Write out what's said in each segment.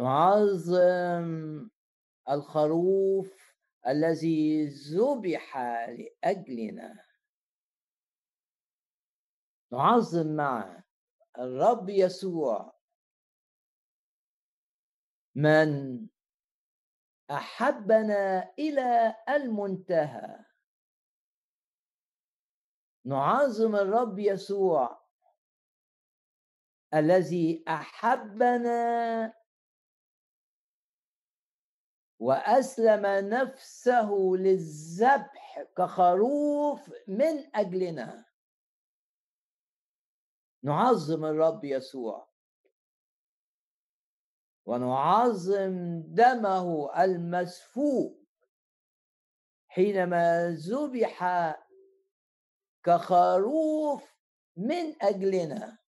نعظم الخروف الذي ذبح لأجلنا. نعظم معه الرب يسوع. من أحبنا إلى المنتهى. نعظم الرب يسوع الذي أحبنا وأسلم نفسه للذبح كخروف من أجلنا. نعظم الرب يسوع. ونعظم دمه المسفوك حينما ذبح كخروف من أجلنا.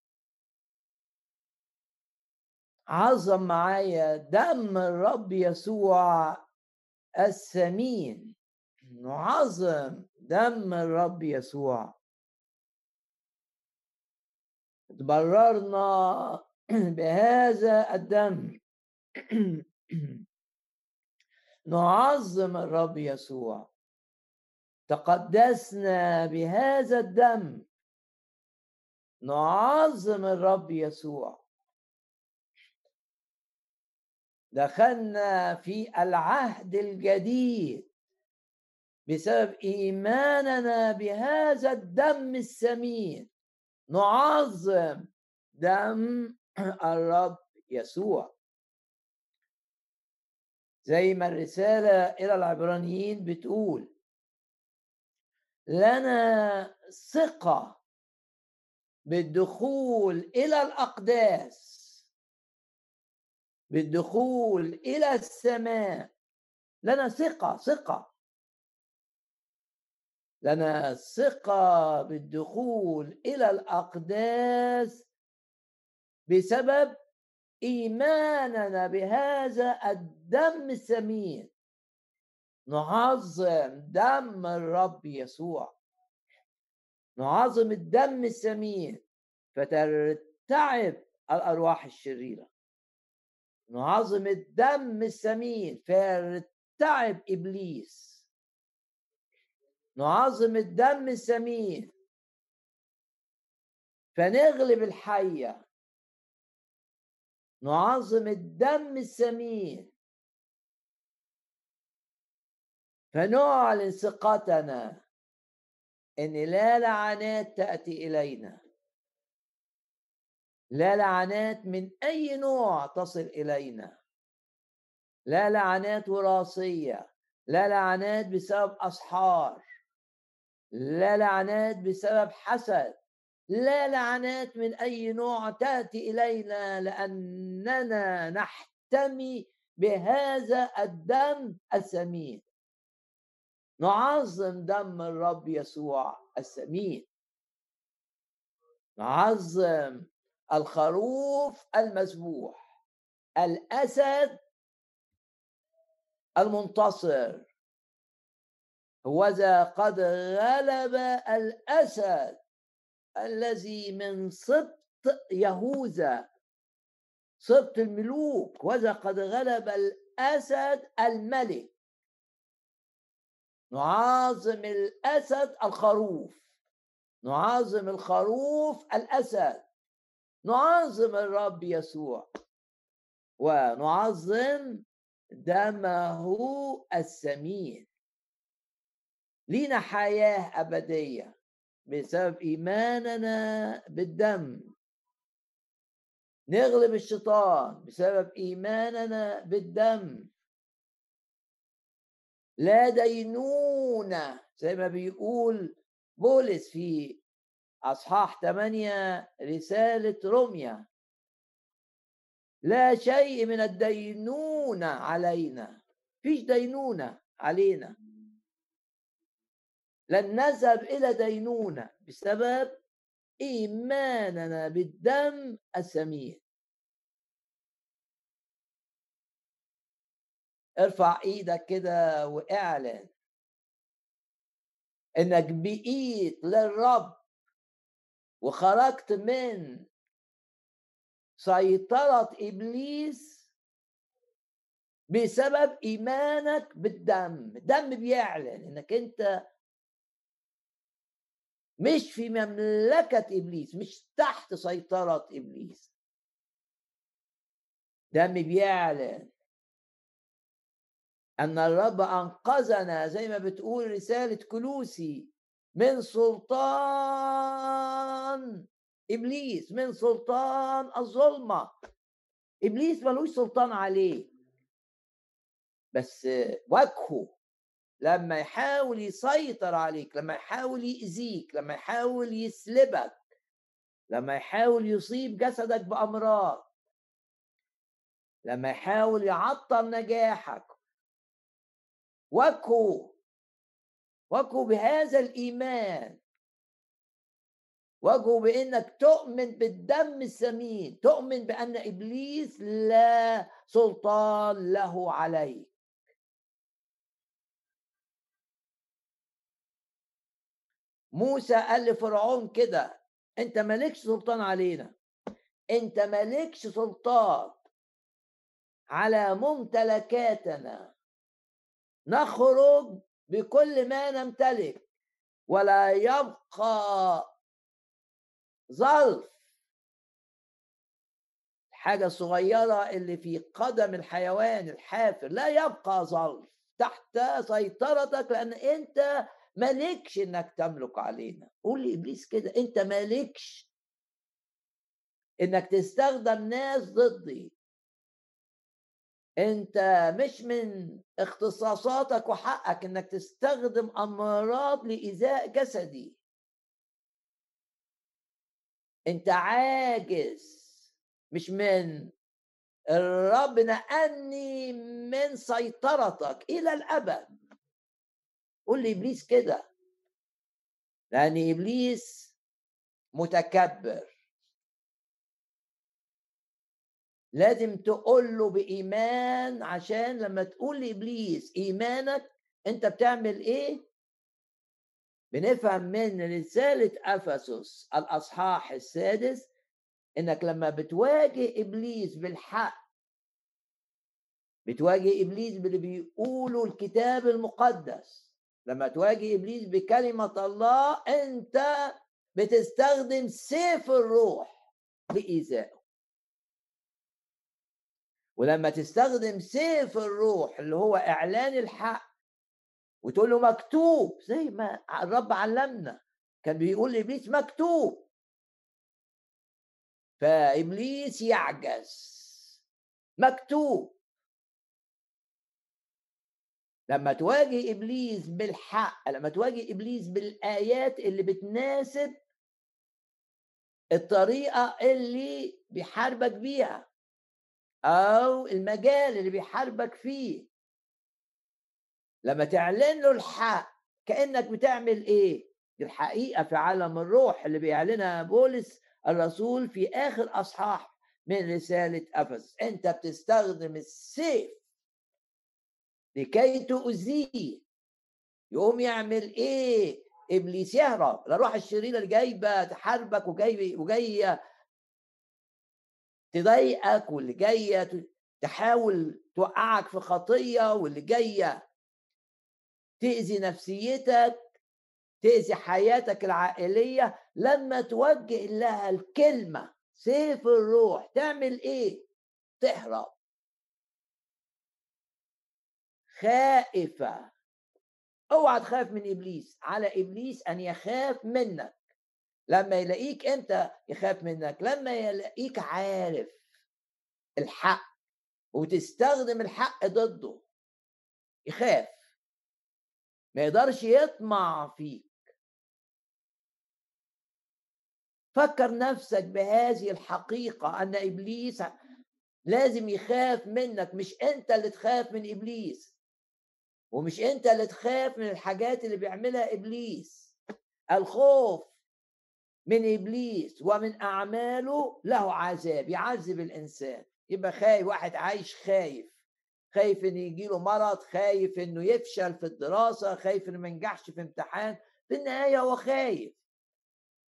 عظم معايا دم الرب يسوع الثمين. نعظم دم الرب يسوع. تبررنا بهذا الدم. نعظم الرب يسوع. تقدسنا بهذا الدم. نعظم الرب يسوع. دخلنا في العهد الجديد بسبب إيماننا بهذا الدم الثمين نعظم دم الرب يسوع. زي ما الرسالة إلى العبرانيين بتقول لنا ثقة بالدخول إلى الأقداس بالدخول إلى السماء. لنا ثقة ثقة. لنا ثقة بالدخول إلى الأقداس بسبب إيماننا بهذا الدم الثمين نعظم دم الرب يسوع. نعظم الدم الثمين فترتعب الأرواح الشريرة. نعظم الدم الثمين فيرتعب إبليس. نعظم الدم الثمين فنغلب الحية. نعظم الدم الثمين فنعلن ثقتنا. إن لا لعنات تأتي إلينا. لا لعنات من أي نوع تصل إلينا. لا لعنات وراثية لا لعنات بسبب أسحار لا لعنات بسبب حسد لا لعنات من أي نوع تأتي إلينا لأننا نحتمي بهذا الدم الثمين نعظم دم الرب يسوع الثمين نعظم الخروف المذبوح الأسد المنتصر. هوذا قد غلب الأسد الذي من سبط يهوذا سبط الملوك. وذا قد غلب الأسد الملك. نعظم الأسد الخروف. نعظم الخروف الأسد. نعظم الرب يسوع ونعظم دمه الثمين لينا حياة أبدية بسبب إيماننا بالدم. نغلب الشيطان بسبب إيماننا بالدم. لا دينونه زي ما بيقول بولس في أصحاح 8 رسالة روميا لا شيء من الدينونه علينا. فيش دينونه علينا. لن نذهب إلى دينونة بسبب إيماننا بالدم الثمين ارفع إيدك كده وإعلن إنك بقيت للرب. وخرجت من سيطرة إبليس بسبب إيمانك بالدم. الدم بيعلن إنك أنت مش في مملكة إبليس مش تحت سيطرة إبليس. دم بيعلن أن الرب أنقذنا زي ما بتقول رسالة كلوسي. من سلطان إبليس من سلطان الظلمة. إبليس ملوش سلطان عليه. بس وجهه لما يحاول يسيطر عليك لما يحاول يأذيك لما يحاول يسلبك لما يحاول يصيب جسدك بأمراض لما يحاول يعطل نجاحك وجهه وجهه بهذا الإيمان. وجهه بإنك تؤمن بالدم الثمين تؤمن بأن إبليس لا سلطان له عليك. موسى قال لفرعون كده أنت مالكش سلطان علينا أنت مالكش سلطان على ممتلكاتنا. نخرج بكل ما نمتلك ولا يبقى ظرف. الحاجة الصغيرة اللي في قدم الحيوان الحافر لا يبقى ظرف تحت سيطرتك لأن أنت مالكش إنك تملك علينا. قول لإبليس كده أنت مالكش إنك تستخدم ناس ضدي. أنت مش من اختصاصاتك وحقك إنك تستخدم أمراض لإيذاء جسدي. أنت عاجز مش من الرب نقلني من سيطرتك إلى الأبد. قول لي إبليس كده لأن إبليس متكبر. لازم تقول له بإيمان عشان لما تقول لإبليس إيمانك أنت بتعمل إيه؟ بنفهم من رسالة أفسس الأصحاح السادس إنك لما بتواجه إبليس بالحق بتواجه إبليس باللي بيقوله الكتاب المقدس لما تواجه إبليس بكلمة الله أنت بتستخدم سيف الروح لإيذائه. ولما تستخدم سيف الروح اللي هو إعلان الحق وتقول له مكتوب زي ما الرب علمنا كان بيقول لابليس مكتوب. فإبليس يعجز. مكتوب. لما تواجه إبليس بالحق لما تواجه إبليس بالآيات اللي بتناسب الطريقة اللي بيحاربك بيها أو المجال اللي بيحاربك فيه. لما تعلن له الحق كأنك بتعمل إيه؟ دي الحقيقة في عالم الروح اللي بيعلنها بولس الرسول في آخر أصحاح من رسالة افس أنت بتستخدم السيف لكي تؤذيه. يقوم يعمل إيه؟ إبليس يهرب. الروح الشريرة اللي جايبه تحاربك وجاي وجاية تضايقك واللي جاية تحاول توقعك في خطية واللي جاية تأذي نفسيتك تأذي حياتك العائلية لما توجه لها الكلمة سيف الروح تعمل إيه؟ تهرب. خائفة. اوعى تخاف من إبليس. على إبليس أن يخاف منك. لما يلاقيك أنت يخاف منك لما يلاقيك عارف الحق وتستخدم الحق ضده يخاف. ما يقدرش يطمع فيك. فكر نفسك بهذه الحقيقة أن إبليس لازم يخاف منك مش أنت اللي تخاف من إبليس ومش أنت اللي تخاف من الحاجات اللي بيعملها إبليس. الخوف من إبليس ومن أعماله له عذاب يعذب الإنسان. يبقى خايف واحد عايش خايف. خايف إن يجي له مرض خايف إنه يفشل في الدراسة خايف إنه ما ينجحش في امتحان. في النهاية هو خايف.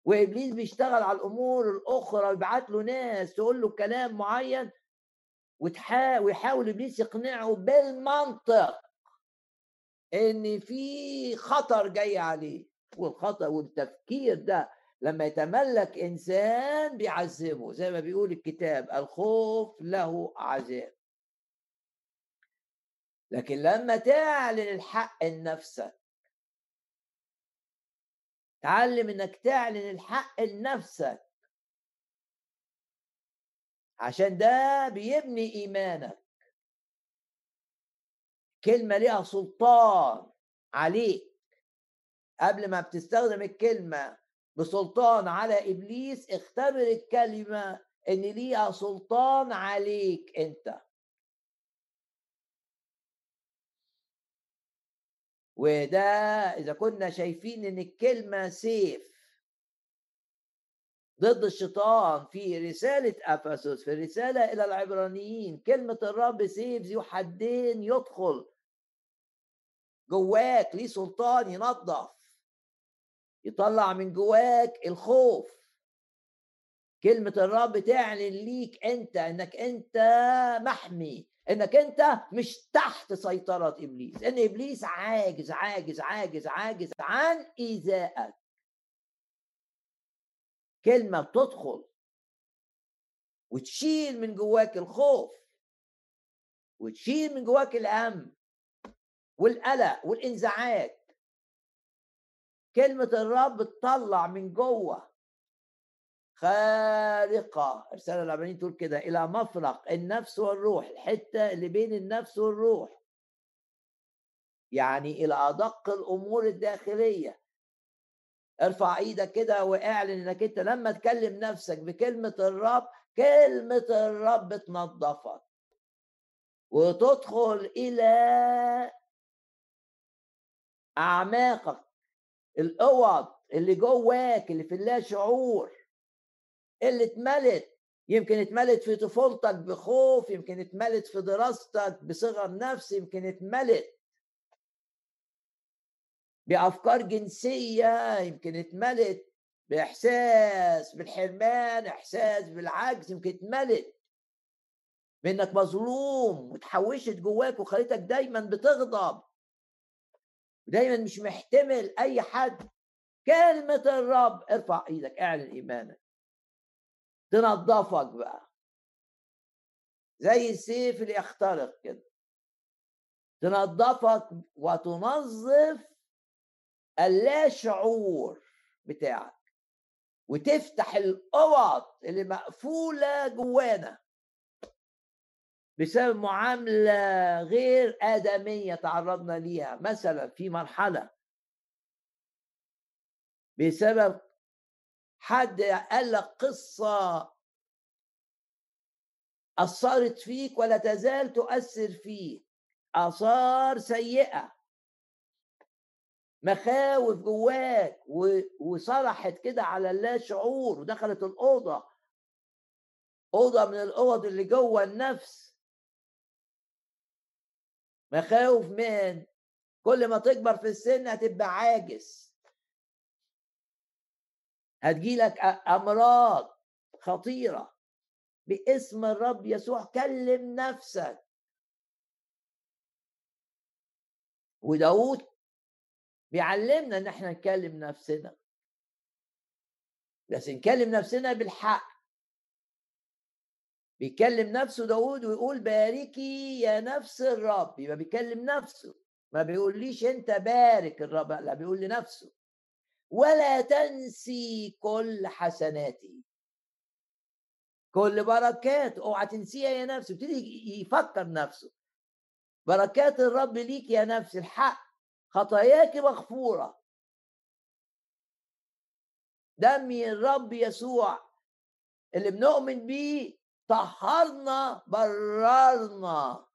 وإبليس بيشتغل على الأمور الأخرى ويبعت له ناس تقول له كلام معين ويحاول إبليس يقنعه بالمنطق إن في خطر جاي عليه. والخطر والتفكير ده لما يتملك إنسان بيعذبه زي ما بيقول الكتاب الخوف له عذاب. لكن لما تعلن الحق لنفسك تعلم إنك تعلن الحق لنفسك. عشان ده بيبني إيمانك. كلمة ليها سلطان عليك. قبل ما بتستخدم الكلمة بسلطان على إبليس اختبر الكلمة إن ليها سلطان عليك أنت. وده إذا كنا شايفين إن الكلمة سيف ضد الشيطان في رسالة أفسس في الرسالة إلى العبرانيين كلمة الرب سيف ذو حدين يدخل جواك ليه سلطان ينظف. يطلع من جواك الخوف. كلمة الرب تعلن ليك أنت إنك أنت محمي إنك أنت مش تحت سيطرة إبليس إن إبليس عاجز عاجز عاجز عاجز عن إيذائك. كلمة بتدخل وتشيل من جواك الخوف وتشيل من جواك الأمن والقلق والإنزعاج. كلمة الرب تطلع من جوه. خارقة الرسالة العبرانية تقول كده إلى مفرق النفس والروح الحتة اللي بين النفس والروح. يعني إلى أدق الأمور الداخلية. ارفع إيدك كده واعلن إنك أنت لما تكلم نفسك بكلمة الرب كلمة الرب تنظفك وتدخل إلى أعماقك. الأوض اللي جواك اللي في اللا شعور اللي اتملت. يمكن اتملت في طفولتك بخوف يمكن اتملت في دراستك بصغر نفس يمكن اتملت بأفكار جنسية يمكن اتملت بإحساس بالحرمان إحساس بالعجز يمكن اتملت بإنك مظلوم وتحوشت جواك وخليتك دايما بتغضب. دايما مش محتمل أي حد. كلمة الرب ارفع إيدك اعلن إيمانك. تنظفك بقى. زي السيف اللي يخترق كده. تنظفك وتنظف اللا شعور بتاعك. وتفتح الأوض اللي مقفولة جوانا. بسبب معاملة غير آدمية تعرضنا ليها. مثلا في مرحلة بسبب حد قال لك قصة أثرت فيك ولا تزال تؤثر فيك آثار سيئة. مخاوف جواك وصرحت كده على اللا شعور ودخلت الأوضة. أوضة من الأوض اللي جوه النفس. مخاوف من. كل ما تكبر في السن هتبقى عاجز. هتجيلك أمراض خطيرة باسم الرب يسوع. كلم نفسك. وداود بيعلمنا إن إحنا نكلم نفسنا. بس نكلم نفسنا بالحق. بيكلم نفسه داود ويقول باركي يا نفس الرب. يبقى بيكلم نفسه ما بيقوليش أنت بارك الرب لا بيقول لنفسه ولا تنسي كل حسناتي. كل بركات اوعى تنسيها يا نفسي يبتدي يفكر نفسه. بركات الرب ليك يا نفس الحق خطاياك مغفورة. دم الرب يسوع اللي بنؤمن بيه طهرنا بررنا.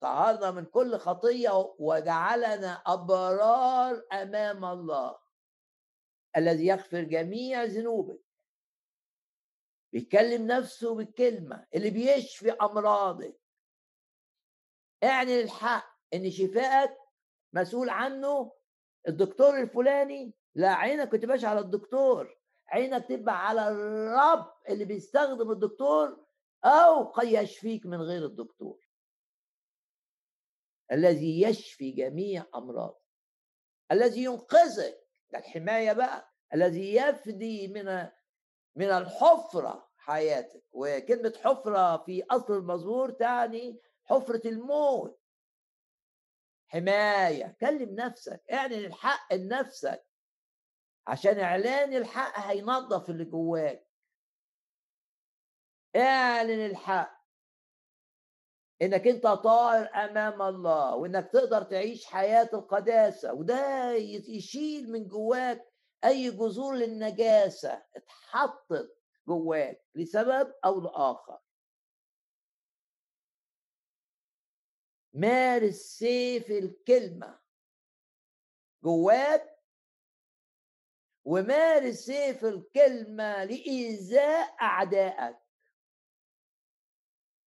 طهرنا من كل خطية وجعلنا أبرار أمام الله. الذي يغفر جميع ذنوبك. بيكلم نفسه بالكلمة اللي بيشفي أمراضك. اعلن الحق إن شفائك مسؤول عنه. الدكتور الفلاني لا عينك ما تبقاش على الدكتور. عينك تبقى على الرب اللي بيستخدم الدكتور أو قد يشفيك من غير الدكتور. الذي يشفي جميع أمراض. الذي ينقذك. ده الحماية بقى. الذي يفدي من من الحفرة حياتك. وكلمة حفرة في أصل المزمور تعني حفرة الموت. حماية. كلم نفسك. اعلن الحق لنفسك. عشان إعلان الحق هينظف اللي جواك. اعلن الحق. إنك أنت طائر أمام الله وإنك تقدر تعيش حياة القداسة وده يشيل من جواك أي جذور للنجاسة. اتحطت جواك لسبب أو لآخر. مارس سيف الكلمة جواك ومارس سيف الكلمة لإيذاء أعدائك.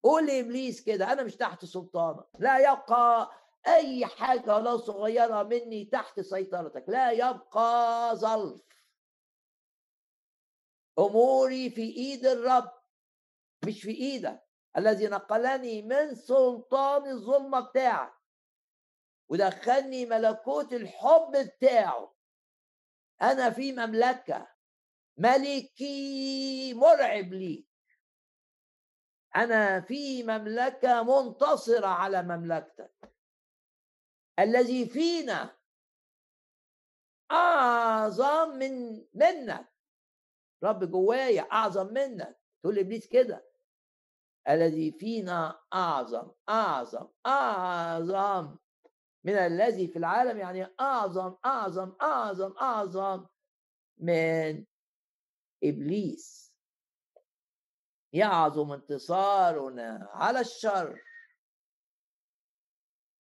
قول لابليس كده أنا مش تحت سلطانك. لا يبقى أي حاجة لو صغيرة مني تحت سيطرتك. لا يبقى ظلف أموري في إيد الرب مش في إيدك. الذي نقلني من سلطان الظلمه بتاعك ودخلني ملكوت الحب بتاعه. أنا في مملكة ملكي مرعب لي أنا في مملكة منتصرة على مملكتك. الذي فينا أعظم من منك. رب جوايا أعظم منك. تقول ابليس كده. الذي فينا أعظم أعظم أعظم من الذي في العالم يعني أعظم أعظم أعظم أعظم من إبليس. يعظم انتصارنا على الشر.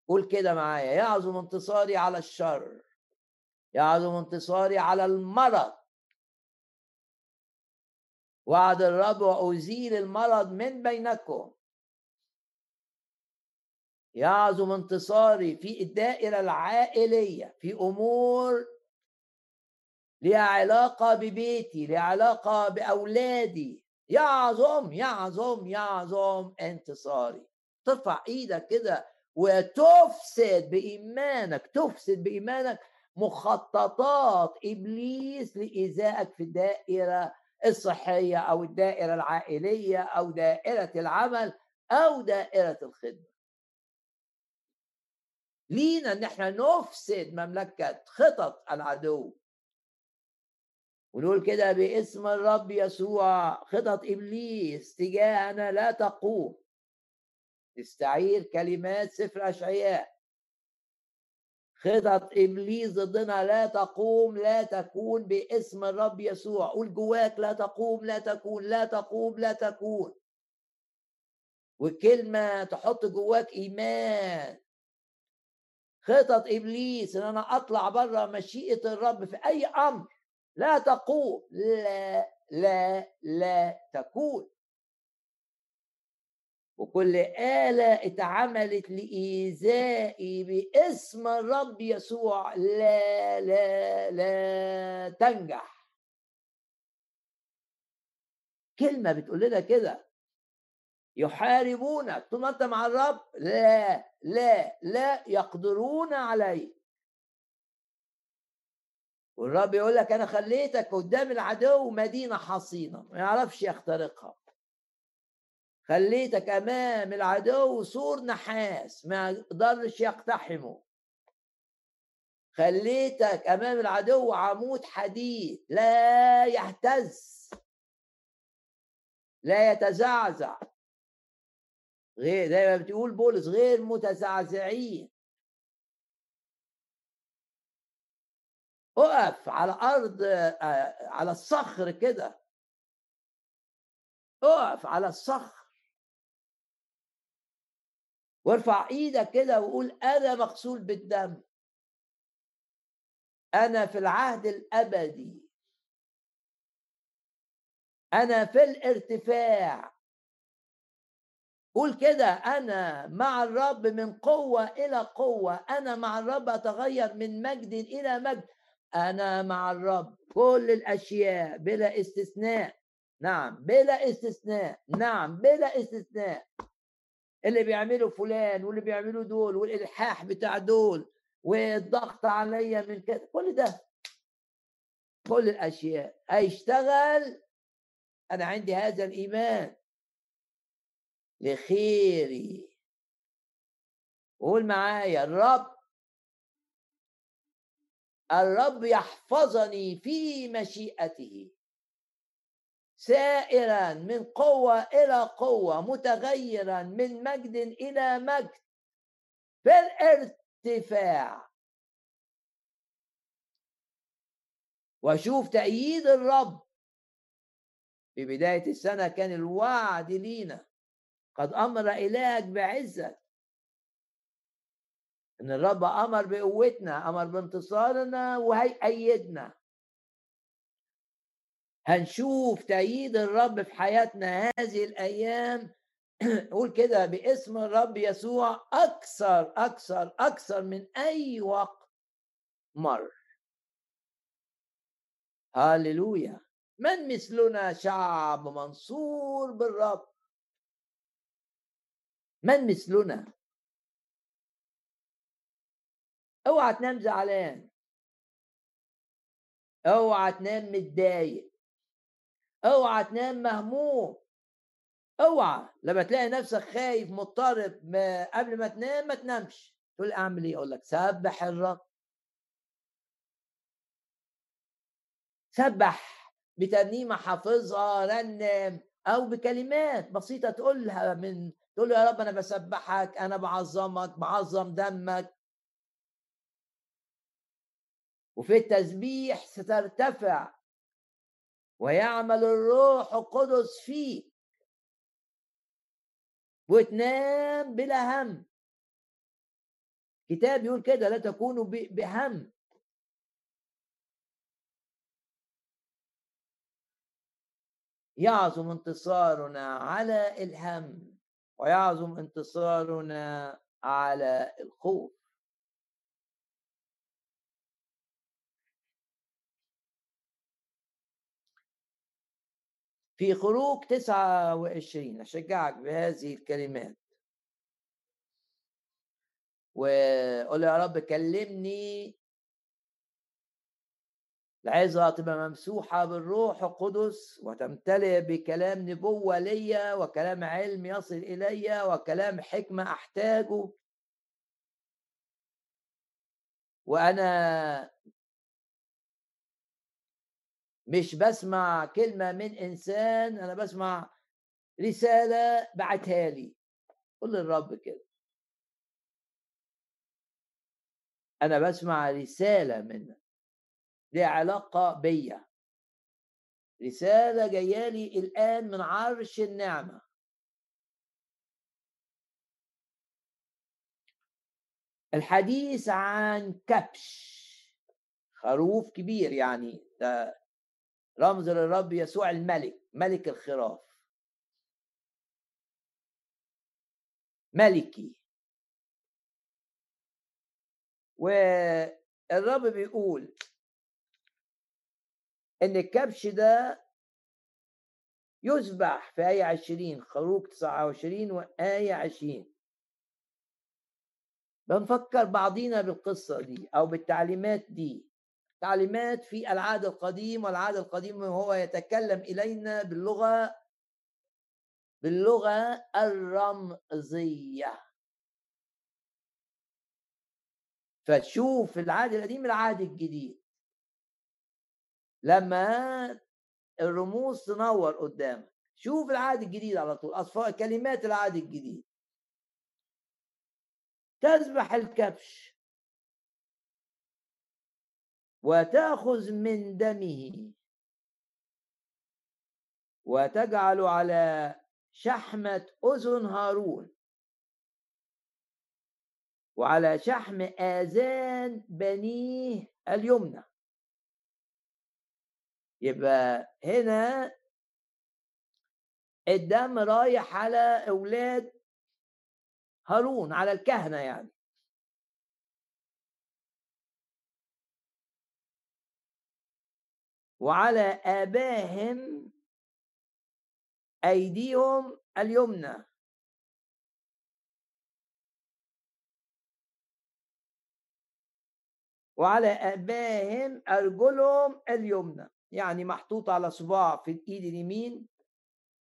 قول كده معايا يعظم انتصاري على الشر يعظم انتصاري على المرض. وعد الرب وأزيل المرض من بينكم. يعظم انتصاري في الدائرة العائلية في أمور لها علاقة ببيتي لها علاقة بأولادي. يعظم يعظم يعظم انتصاري ترفع إيدك كده وتفسد بإيمانك تفسد بإيمانك مخططات إبليس لإيذائك في الدائرة الصحية أو الدائرة العائلية أو دائرة العمل أو دائرة الخدمة. لينا إن إحنا نفسد مملكة خطط العدو. ونقول كده باسم الرب يسوع خطط إبليس تجاهنا لا تقوم. تستعير كلمات سفر أشعياء. خطط إبليس ضدنا لا تقوم لا تكون باسم الرب يسوع. قول جواك لا تقوم لا تكون لا تقوم لا تكون. وكلمة تحط جواك إيمان. خطط إبليس إن أنا أطلع بره مشيئة الرب في أي أمر. لا تقوم لا لا لا تكون. وكل آلة اتعملت لإيذائي باسم الرب يسوع لا لا لا تنجح. كلمة بتقول لنا كده. يحاربونك طول ما أنت مع الرب لا لا لا يقدرون عليه والرب يقول لك أنا خليتك قدام العدو مدينة حصينة ما يعرفش يخترقها. خليتك أمام العدو سور نحاس ما يقدرش يقتحمه. خليتك أمام العدو عمود حديد لا يهتز. لا يتزعزع. غير زي ما بتقول بولس غير متزعزعين. أقف على أرض آه، على الصخر كده. أقف على الصخر. وارفع إيدك كده وقول أنا مغسول بالدم. أنا في العهد الأبدي. أنا في الارتفاع. قول كده أنا مع الرب من قوة إلى قوة. أنا مع الرب أتغير من مجد إلى مجد. أنا مع الرب. كل الأشياء بلا استثناء. نعم بلا استثناء. نعم بلا استثناء. اللي بيعملوا فلان واللي بيعملوا دول والإلحاح بتاع دول والضغط عليا من كده كل ده. كل الأشياء. هيشتغل. أنا عندي هذا الإيمان. لخيري. قول معايا الرب الرب يحفظني في مشيئته. سائرا من قوة إلى قوة متغيرا من مجد إلى مجد. في الارتفاع. وأشوف تأييد الرب. في بداية السنة كان الوعد لينا. قد أمر إلهك بعزة إن الرب أمر بقوتنا أمر بانتصارنا وهيأيدنا. هنشوف تأييد الرب في حياتنا هذه الأيام. قول كده باسم الرب يسوع أكثر أكثر أكثر من أي وقت مر. هللويا من مثلنا شعب منصور بالرب؟ من مثلنا؟ اوعى تنام زعلان. اوعى تنام متضايق. اوعى تنام مهموم. اوعى. لما تلاقي نفسك خايف مضطرب ما قبل ما تنام ما تنامش. تقول أعمل إيه؟ أقول لك سبح الرب. سبح بترنيمة حافظها رنم أو بكلمات بسيطة تقولها من تقول يا رب أنا بسبحك أنا بعظمك بعظم دمك. وفي التسبيح سترتفع. ويعمل الروح القدس فيك. وتنام بلا هم. كتاب يقول كده لا تكونوا بهم. يعظم انتصارنا على الهم ويعظم انتصارنا على الخوف. في خروج 29 أشجعك بهذه الكلمات. وقول يا رب كلمني. العظة تبقى ممسوحة بالروح القدس وتمتلئ بكلام نبوة ليا وكلام علم يصل إلي وكلام حكمة أحتاجه. وأنا مش بسمع كلمة من إنسان أنا بسمع رسالة بعتها لي. قول للرب كده. أنا بسمع رسالة منك ليها علاقة بيا. رسالة جاية لي الآن من عرش النعمة. الحديث عن كبش. خروف كبير يعني ده رمز للرب يسوع الملك ملك الخراف. ملكي. والرب بيقول إن الكبش ده يذبح في آية عشرين خروج تسعة وعشرين وآية عشرين. بنفكر بعضينا بالقصة دي أو بالتعليمات دي. تعليمات في العهد القديم والعهد القديم هو يتكلم إلينا باللغة باللغة الرمزية. فتشوف العهد القديم العهد الجديد. لما الرموز تنور قدامك شوف العهد الجديد على طول أصفار كلمات العهد الجديد. تذبح الكبش. وتأخذ من دمه. وتجعل على شحمة أذن هارون. وعلى شحم آذان بنيه اليمنى. يبقى هنا الدم رايح على أولاد هارون على الكهنة يعني. وعلى آبائهم أيديهم اليمنى. وعلى أباهم أرجلهم اليمنى. يعني محطوط على صباع في الإيد اليمين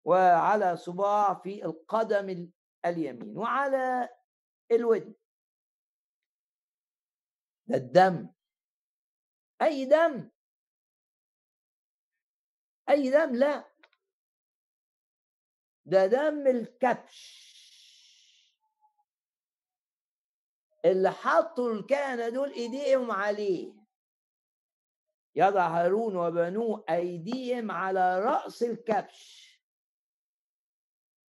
وعلى صباع في القدم اليمين. وعلى الودن. ده الدم. أي دم! أي دم؟ لا. ده دم الكبش. اللي حطوا الكهنة دول إيديهم عليه. يضع هارون وبنوه أيديهم على رأس الكبش.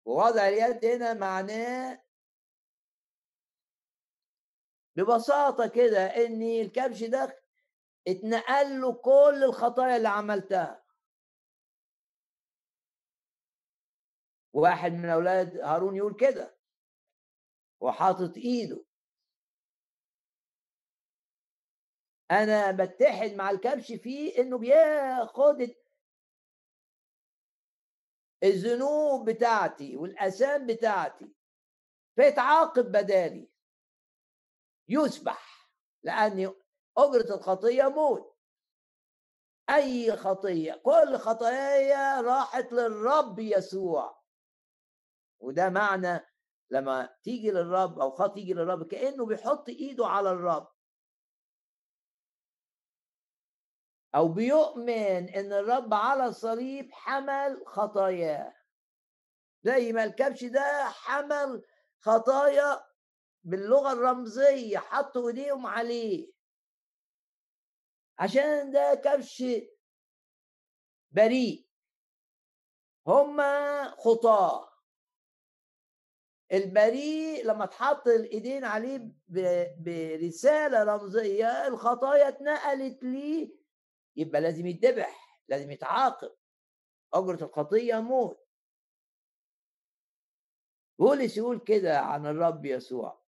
ووضع اليد هنا معناه ببساطة كده إن الكبش ده اتنقل له كل الخطايا اللي عملتها. واحد من أولاد هارون يقول كده وحاطط إيده. أنا بتحد مع الكبش فيه إنه بياخد الذنوب بتاعتي والاثام بتاعتي فيتعاقب بدالي. يسبح لأن أجرة الخطية موت. أي خطية كل خطاياي راحت للرب يسوع. وده معنى لما تيجي للرب أو خط يجي للرب كأنه بيحط إيده على الرب. أو بيؤمن إن الرب على الصليب حمل خطاياه زي ما الكبش ده حمل خطايا باللغة الرمزية حطوا إيديهم عليه. عشان ده كبش بريء. هما خطاة. البريء لما تحط الايدين عليه برسالة رمزية الخطايا اتنقلت ليه؟ يبقى لازم يتذبح لازم يتعاقب. أجرة الخطية موت. بولس يقول كده عن الرب يسوع.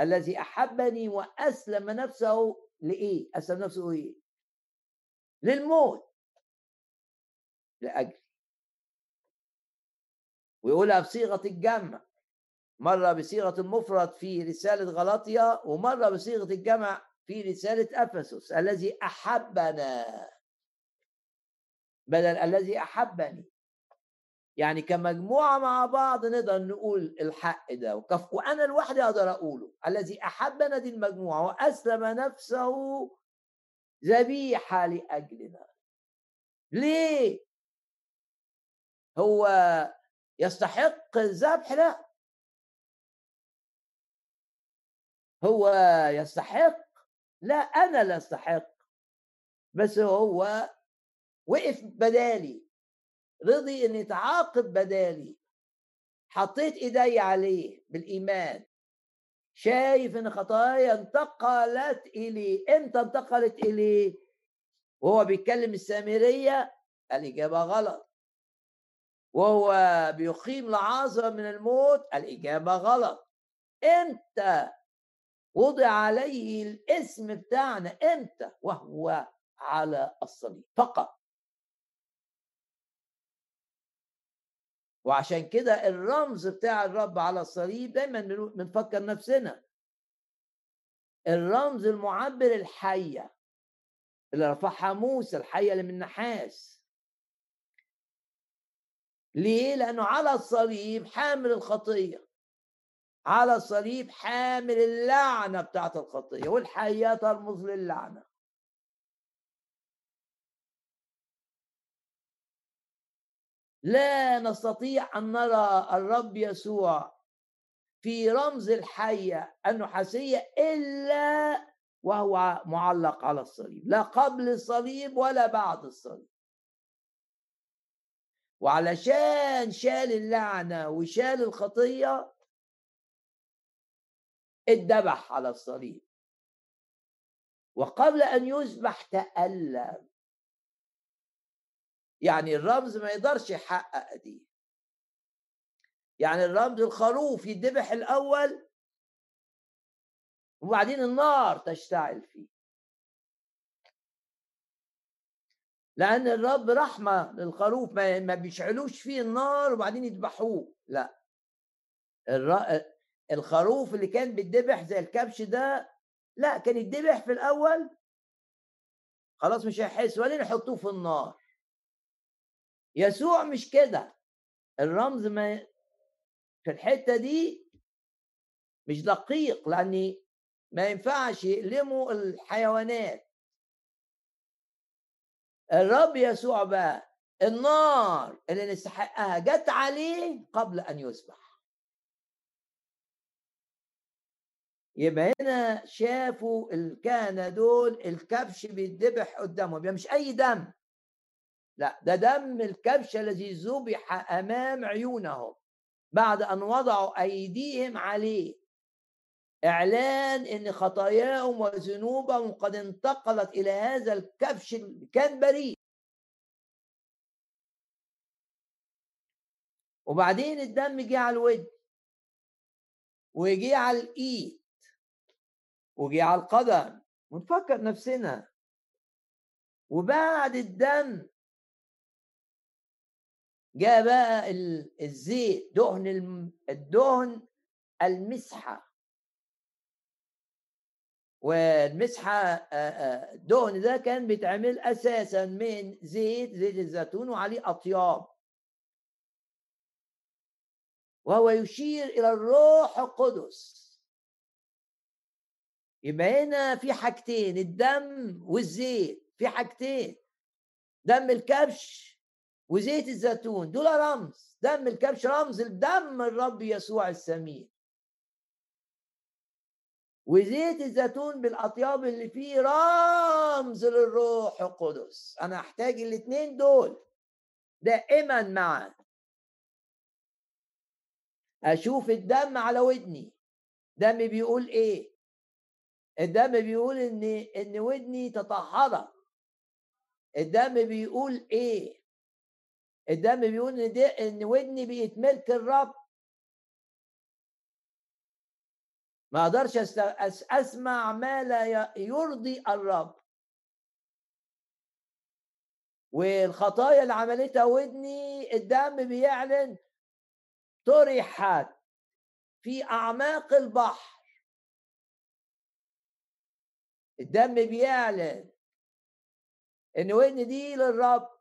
الذي أحبني وأسلم نفسه لإيه؟ أسلم نفسه إيه؟ للموت. لأجلي. ويقولها بصيغة الجمع. مرة بصيغة المفرد في رسالة غلطية ومرة بصيغة الجمع في رسالة أفسس. الذي أحبنا. بدل الذي أحبني. يعني كمجموعة مع بعض نقدر نقول الحق ده. وكف وأنا لوحدي أقدر أقوله. الذي أحبنا دي المجموعة وأسلم نفسه ذبيحة لأجلنا. ليه؟ هو يستحق الذبح؟ لا. هو يستحق؟ لا أنا لا أستحق. بس هو وقف بدالي رضي إن يتعاقب بدالي. حطيت إيدي عليه بالإيمان. شايف إن خطايا انتقلت اليه إمتى انتقلت اليه وهو بيتكلم السامرية؟ الإجابة غلط. وهو بيقيم لعازر من الموت؟ الإجابة غلط. إمتى وضع عليه الاسم بتاعنا إمتى؟ وهو على الصليب فقط. وعشان كده الرمز بتاع الرب على الصليب دايما بنفكر نفسنا. الرمز المعبر الحية اللي رفعها موسى الحية اللي من نحاس ليه؟ لأنه على الصليب حامل الخطية. على الصليب حامل اللعنة بتاعت الخطية والحياة ترمز للعنة. لا نستطيع أن نرى الرب يسوع في رمز الحية النحاسية إلا وهو معلق على الصليب لا قبل الصليب ولا بعد الصليب. وعلشان شال اللعنة وشال الخطية اتذبح على الصليب. وقبل أن يذبح تألم. يعني الرمز ما يقدرش يحقق دي. يعني الرمز الخروف يتذبح الأول وبعدين النار تشتعل فيه. لأن الرب رحمة للخروف ما بيشعلوش فيه النار وبعدين يذبحوه لا. الخروف اللي كان بيتذبح زي الكبش ده لا كان يتذبح في الأول خلاص مش هيحس وبعدين يحطوه في النار. يسوع مش كده. الرمز ما في الحتة دي مش دقيق لأن ما ينفعش يألموا الحيوانات. الرب يسوع بقى النار اللي نستحقها جت عليه قبل أن يذبح يبقى هنا شافوا الكهنه دول الكبش بيتذبح قدامهم يبقى مش أي دم. لا ده دم الكبش الذي ذبح أمام عيونهم بعد أن وضعوا أيديهم عليه. إعلان إن خطاياهم وذنوبهم قد انتقلت إلى هذا الكبش اللي كان بريء. وبعدين الدم جه على الود وجي على الإيد. وجي على القدم ونفكر نفسنا. وبعد الدم جاء بقى الزيت دهن الدهن المسحة. والمسحة الدهن ده كان بيتعمل أساسا من زيت زيت الزيتون وعليه أطياب. وهو يشير إلى الروح القدس. يبقى هنا في حاجتين الدم والزيت في حاجتين دم الكبش وزيت الزيتون دول رمز دم الكبش رمز الدم الرب يسوع السمين وزيت الزيتون بالأطياب اللي فيه رمز للروح القدس. أنا احتاج الاثنين دول دائما معا أشوف الدم على ودني. دم بيقول إيه؟ الدم بيقول إن إن ودني تطهرت الدم بيقول إيه؟ الدم بيقول إن, إن ودني بقت ملك الرب. ما أقدرش أسمع ما لا يرضي الرب. والخطايا اللي عملتها ودني الدم بيعلن طرحت في أعماق البحر. الدم بيعلن إن ودني دي للرب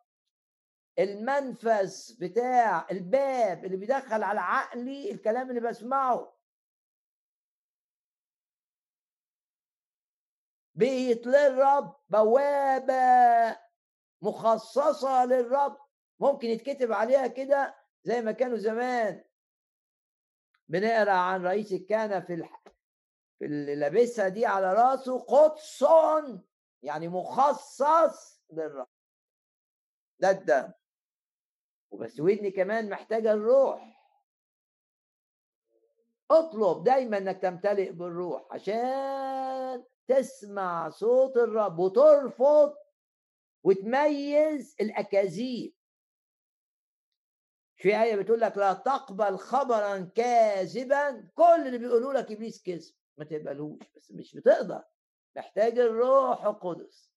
المنفذ بتاع الباب اللي بيدخل على عقلي الكلام اللي بسمعه. بيت للرب بوابة مخصصة للرب. ممكن يتكتب عليها كده زي ما كانوا زمان. بنقرأ عن رئيس الكهنة في الح... اللي لابسها دي على راسه قدس يعني مخصص للرب ده الدم. وبس ودني كمان محتاجة الروح. اطلب دايما إنك تمتلئ بالروح عشان تسمع صوت الرب وترفض وتميز الأكاذيب. في آية بتقول لك لا تقبل خبرا كاذبا كل اللي بيقولوا لك إبليس كذب. ما تقبلوش بس مش بتقدر. محتاج الروح القدس.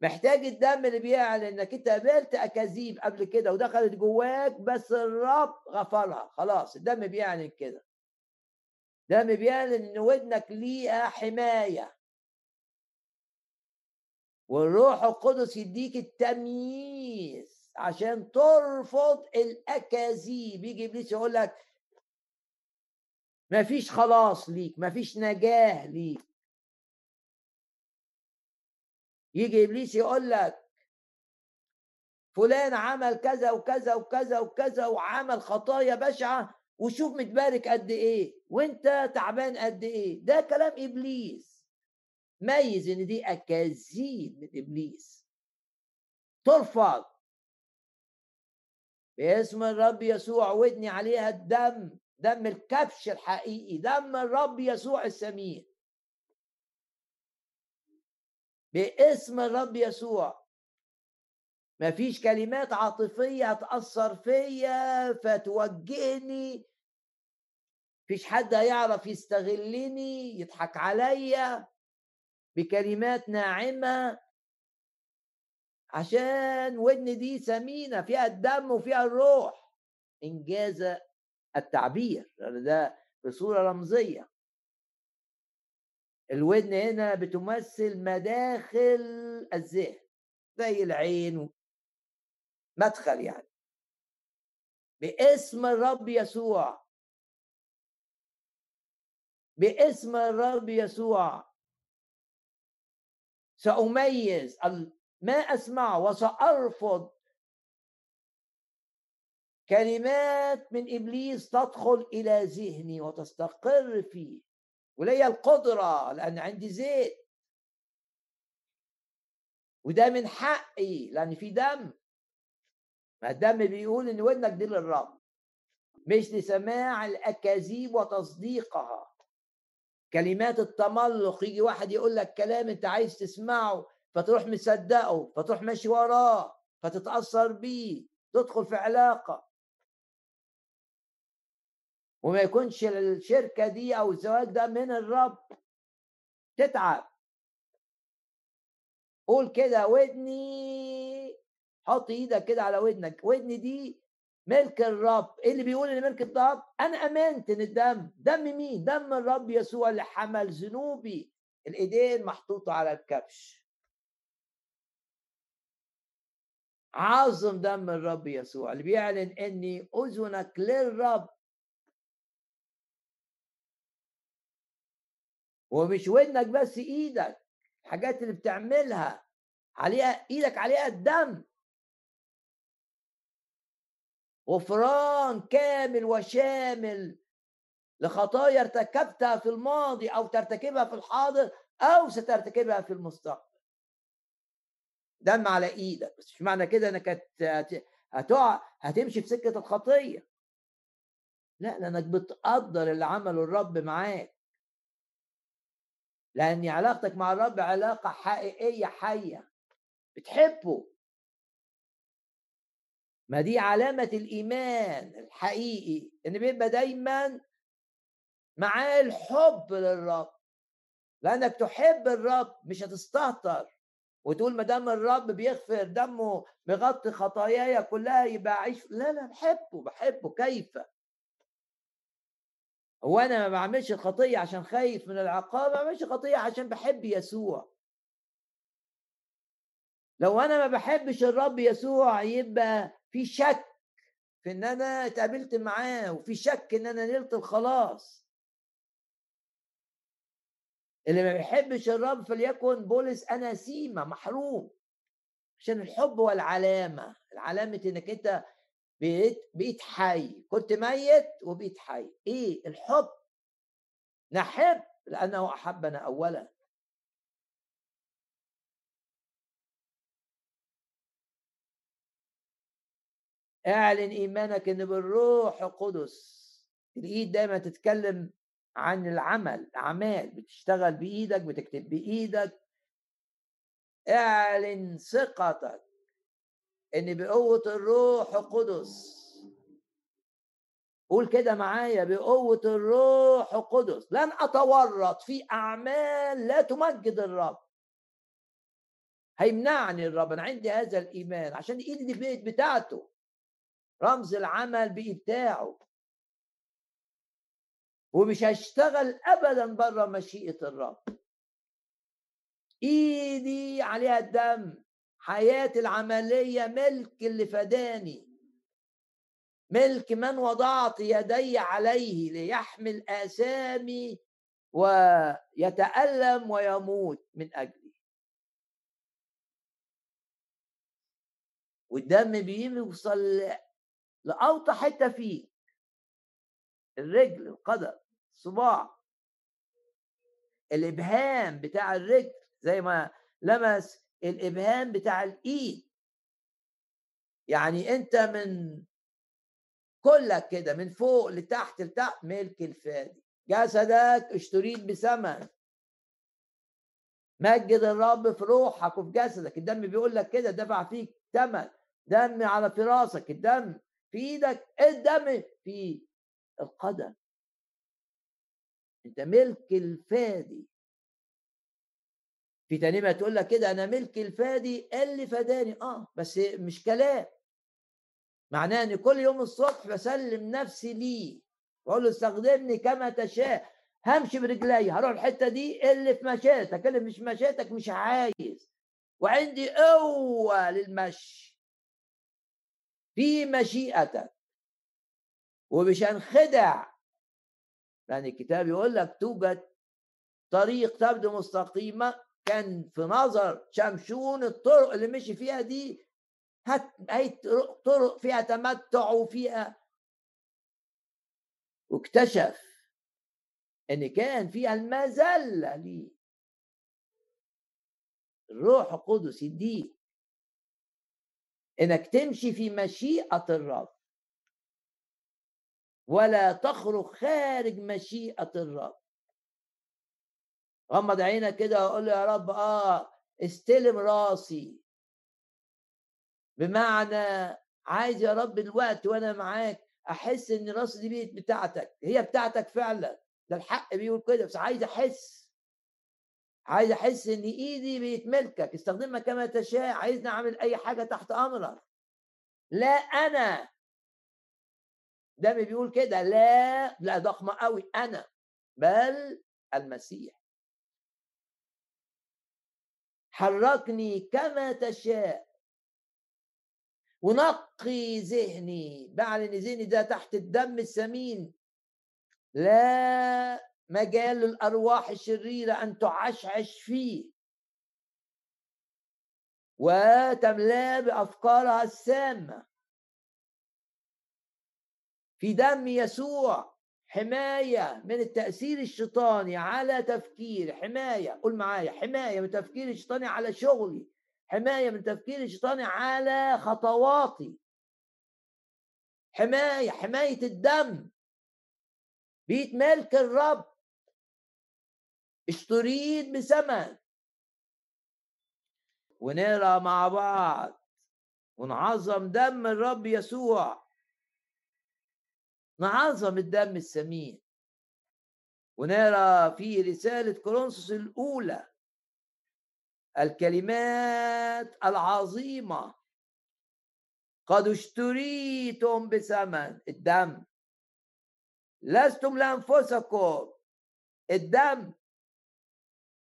محتاج الدم اللي بيعلن إنك أنت قابلت أكاذيب قبل كده ودخلت جواك بس الرب غفرها. خلاص الدم بيعلن كده. دم بيعلن إن ودنك ليها حماية. والروح القدس يديك التمييز عشان ترفض الأكاذيب. يجي إبليس يقول لك مفيش خلاص ليك مفيش نجاه ليك. يجي إبليس يقول لك فلان عمل كذا وكذا وكذا وكذا وعمل خطايا بشعة وشوف متبارك قد إيه وإنت تعبان قد إيه. ده كلام إبليس. ميز إن دي أكاذيب من إبليس. ترفض. باسم الرب يسوع ودني عليها الدم. دم الكبش الحقيقي دم الرب يسوع السمين باسم الرب يسوع. مفيش كلمات عاطفية هتأثر فيا فتوجهني. مفيش حد هيعرف يستغلني يضحك عليا بكلمات ناعمة. عشان ودن دي ثمينه فيها الدم وفيها الروح. إنجاز التعبير ده بصوره رمزية. الودن هنا بتمثل مداخل الذهن زي العين مدخل يعني. باسم الرب يسوع. باسم الرب يسوع. سأميز ما أسمعه وسأرفض كلمات من إبليس تدخل إلى ذهني وتستقر فيه. وليا القدرة لأن عندي زيت. وده من حقي لأن في دم. ما الدم بيقول إن ودنك دي للرب. مش لسماع الأكاذيب وتصديقها. كلمات التملق يجي واحد يقول لك كلام أنت عايز تسمعه فتروح مصدقه فتروح ماشي وراه فتتأثر بيه تدخل في علاقة. وما يكونش الشركة دي أو الزواج ده من الرب. تتعب. قول كده ودني حط إيدك كده على ودنك. ودني دي ملك الرب. إيه اللي بيقول إن ملك الرب أنا أمنت إن الدم دم مين؟ دم الرب يسوع اللي حمل ذنوبي. الإيدين محطوطة على الكبش. عظم دم الرب يسوع اللي بيعلن إني أذنك للرب. ومش ودنك بس إيدك الحاجات اللي بتعملها عليها إيدك عليها الدم. غفران كامل وشامل لخطايا ارتكبتها في الماضي أو ترتكبها في الحاضر أو سترتكبها في المستقبل. دم على إيدك بس مش معنى كده إنك هتقع هتمشي في سكة الخطية. لا لأنك بتقدر اللي عمله الرب معاك. لأن علاقتك مع الرب علاقة حقيقية حية. بتحبه. ما دي علامة الإيمان الحقيقي إن بيبقى دايما معاه الحب للرب. لأنك تحب الرب مش هتستهتر. وتقول ما دام الرب بيغفر دمه مغطي خطاياي كلها يبقى أعيش لا لا بحبه بحبه كيف؟ هو أنا ما بعملش الخطية عشان خايف من العقاب ما بعملش خطية عشان بحب يسوع. لو أنا ما بحبش الرب يسوع يبقى في شك في إن أنا اتقابلت معاه وفي شك إن أنا نلت الخلاص اللي ما بيحبش الرب فليكن بولس أنا سيما محروم عشان الحب هو العلامه العلامة إنك أنت بقيت بقيت حي. كنت ميت وبقيت حي. إيه؟ الحب. نحب لأنه احبنا اولا. اعلن إيمانك إن بالروح القدس. الإيد دايما تتكلم عن العمل اعمال بتشتغل بإيدك بتكتب بإيدك. اعلن ثقتك. إن بقوة الروح القدس قول كده معايا بقوة الروح القدس لن أتورط في أعمال لا تمجد الرب. هيمنعني الرب أنا عندي هذا الإيمان عشان إيدي دي بتاعته. رمز العمل بإبداعه. ومش هشتغل ابدا بره مشيئة الرب. إيدي عليها الدم. حياتي العملية ملك اللي فداني. ملك من وضعت يدي عليه ليحمل آثامي ويتألم ويموت من أجلي. والدم بيوصل لأوطى حتة فيه. الرجل القدم الصباع. الإبهام بتاع الرجل زي ما لمس الإبهام بتاع الإيد. يعني أنت من كلك كده من فوق لتحت لتحت ملك الفادي. جسدك اشتريت بثمن. مجد الرب في روحك وفي جسدك. الدم بيقول لك كده دفع فيك ثمن. دم على فراسك. الدم في إيدك. الدم في القدم. أنت ملك الفادي. في تانية تقول لك كده أنا ملك الفادي اللي فداني آه بس مش كلام. معناه إن كل يوم الصبح بسلم نفسي ليه. واقول له استخدمني كما تشاء. همشي برجلي. هروح الحتة دي اللي في مشيتك اللي مش مشيتك مش عايز. وعندي قوة للمشي. في مشيئتك. ومش هنخدع. لأن الكتاب يقول لك توجد طريق تبدو مستقيمة كان في نظر شمشون الطرق اللي مشي فيها دي هت... هي طرق فيها تمتع وفيها واكتشف إن كان فيها المذلة ليه الروح القدس يديك إنك تمشي في مشيئة الرب. ولا تخرج خارج مشيئة الرب. غمض عينك كده وقول له يا رب آه استلم راسي. بمعنى عايز يا رب الوقت وأنا معاك أحس إن راسي دي بتاعتك هي بتاعتك فعلا ده الحق بيقول كده بس عايز أحس. عايز أحس إن إيدي بقت ملكك استخدمها كما تشاء عايزني أعمل أي حاجة تحت أمرك. لا أنا. ده بيقول كده لا لا ضخمة قوي أنا بل المسيح. حركني كما تشاء. ونقي ذهني بعلن ذهني ده تحت الدم السمين. لا مجال للأرواح الشريرة أن تعشعش فيه. وتملاه بأفكارها السامة. في دم يسوع. حماية من التأثير الشيطاني على تفكير حماية قول معايا حماية من التفكير الشيطاني على شغلي حماية من التفكير الشيطاني على خطواتي. حماية حماية الدم. بيت ملك الرب. اشتريت بثمن ونقرا مع بعض. ونعظم دم الرب يسوع. نعظم الدم السمين. ونقرا في رسالة كورنثوس الأولى الكلمات العظيمة. قد اشتريتم بثمن الدم. لستم لأنفسكم. الدم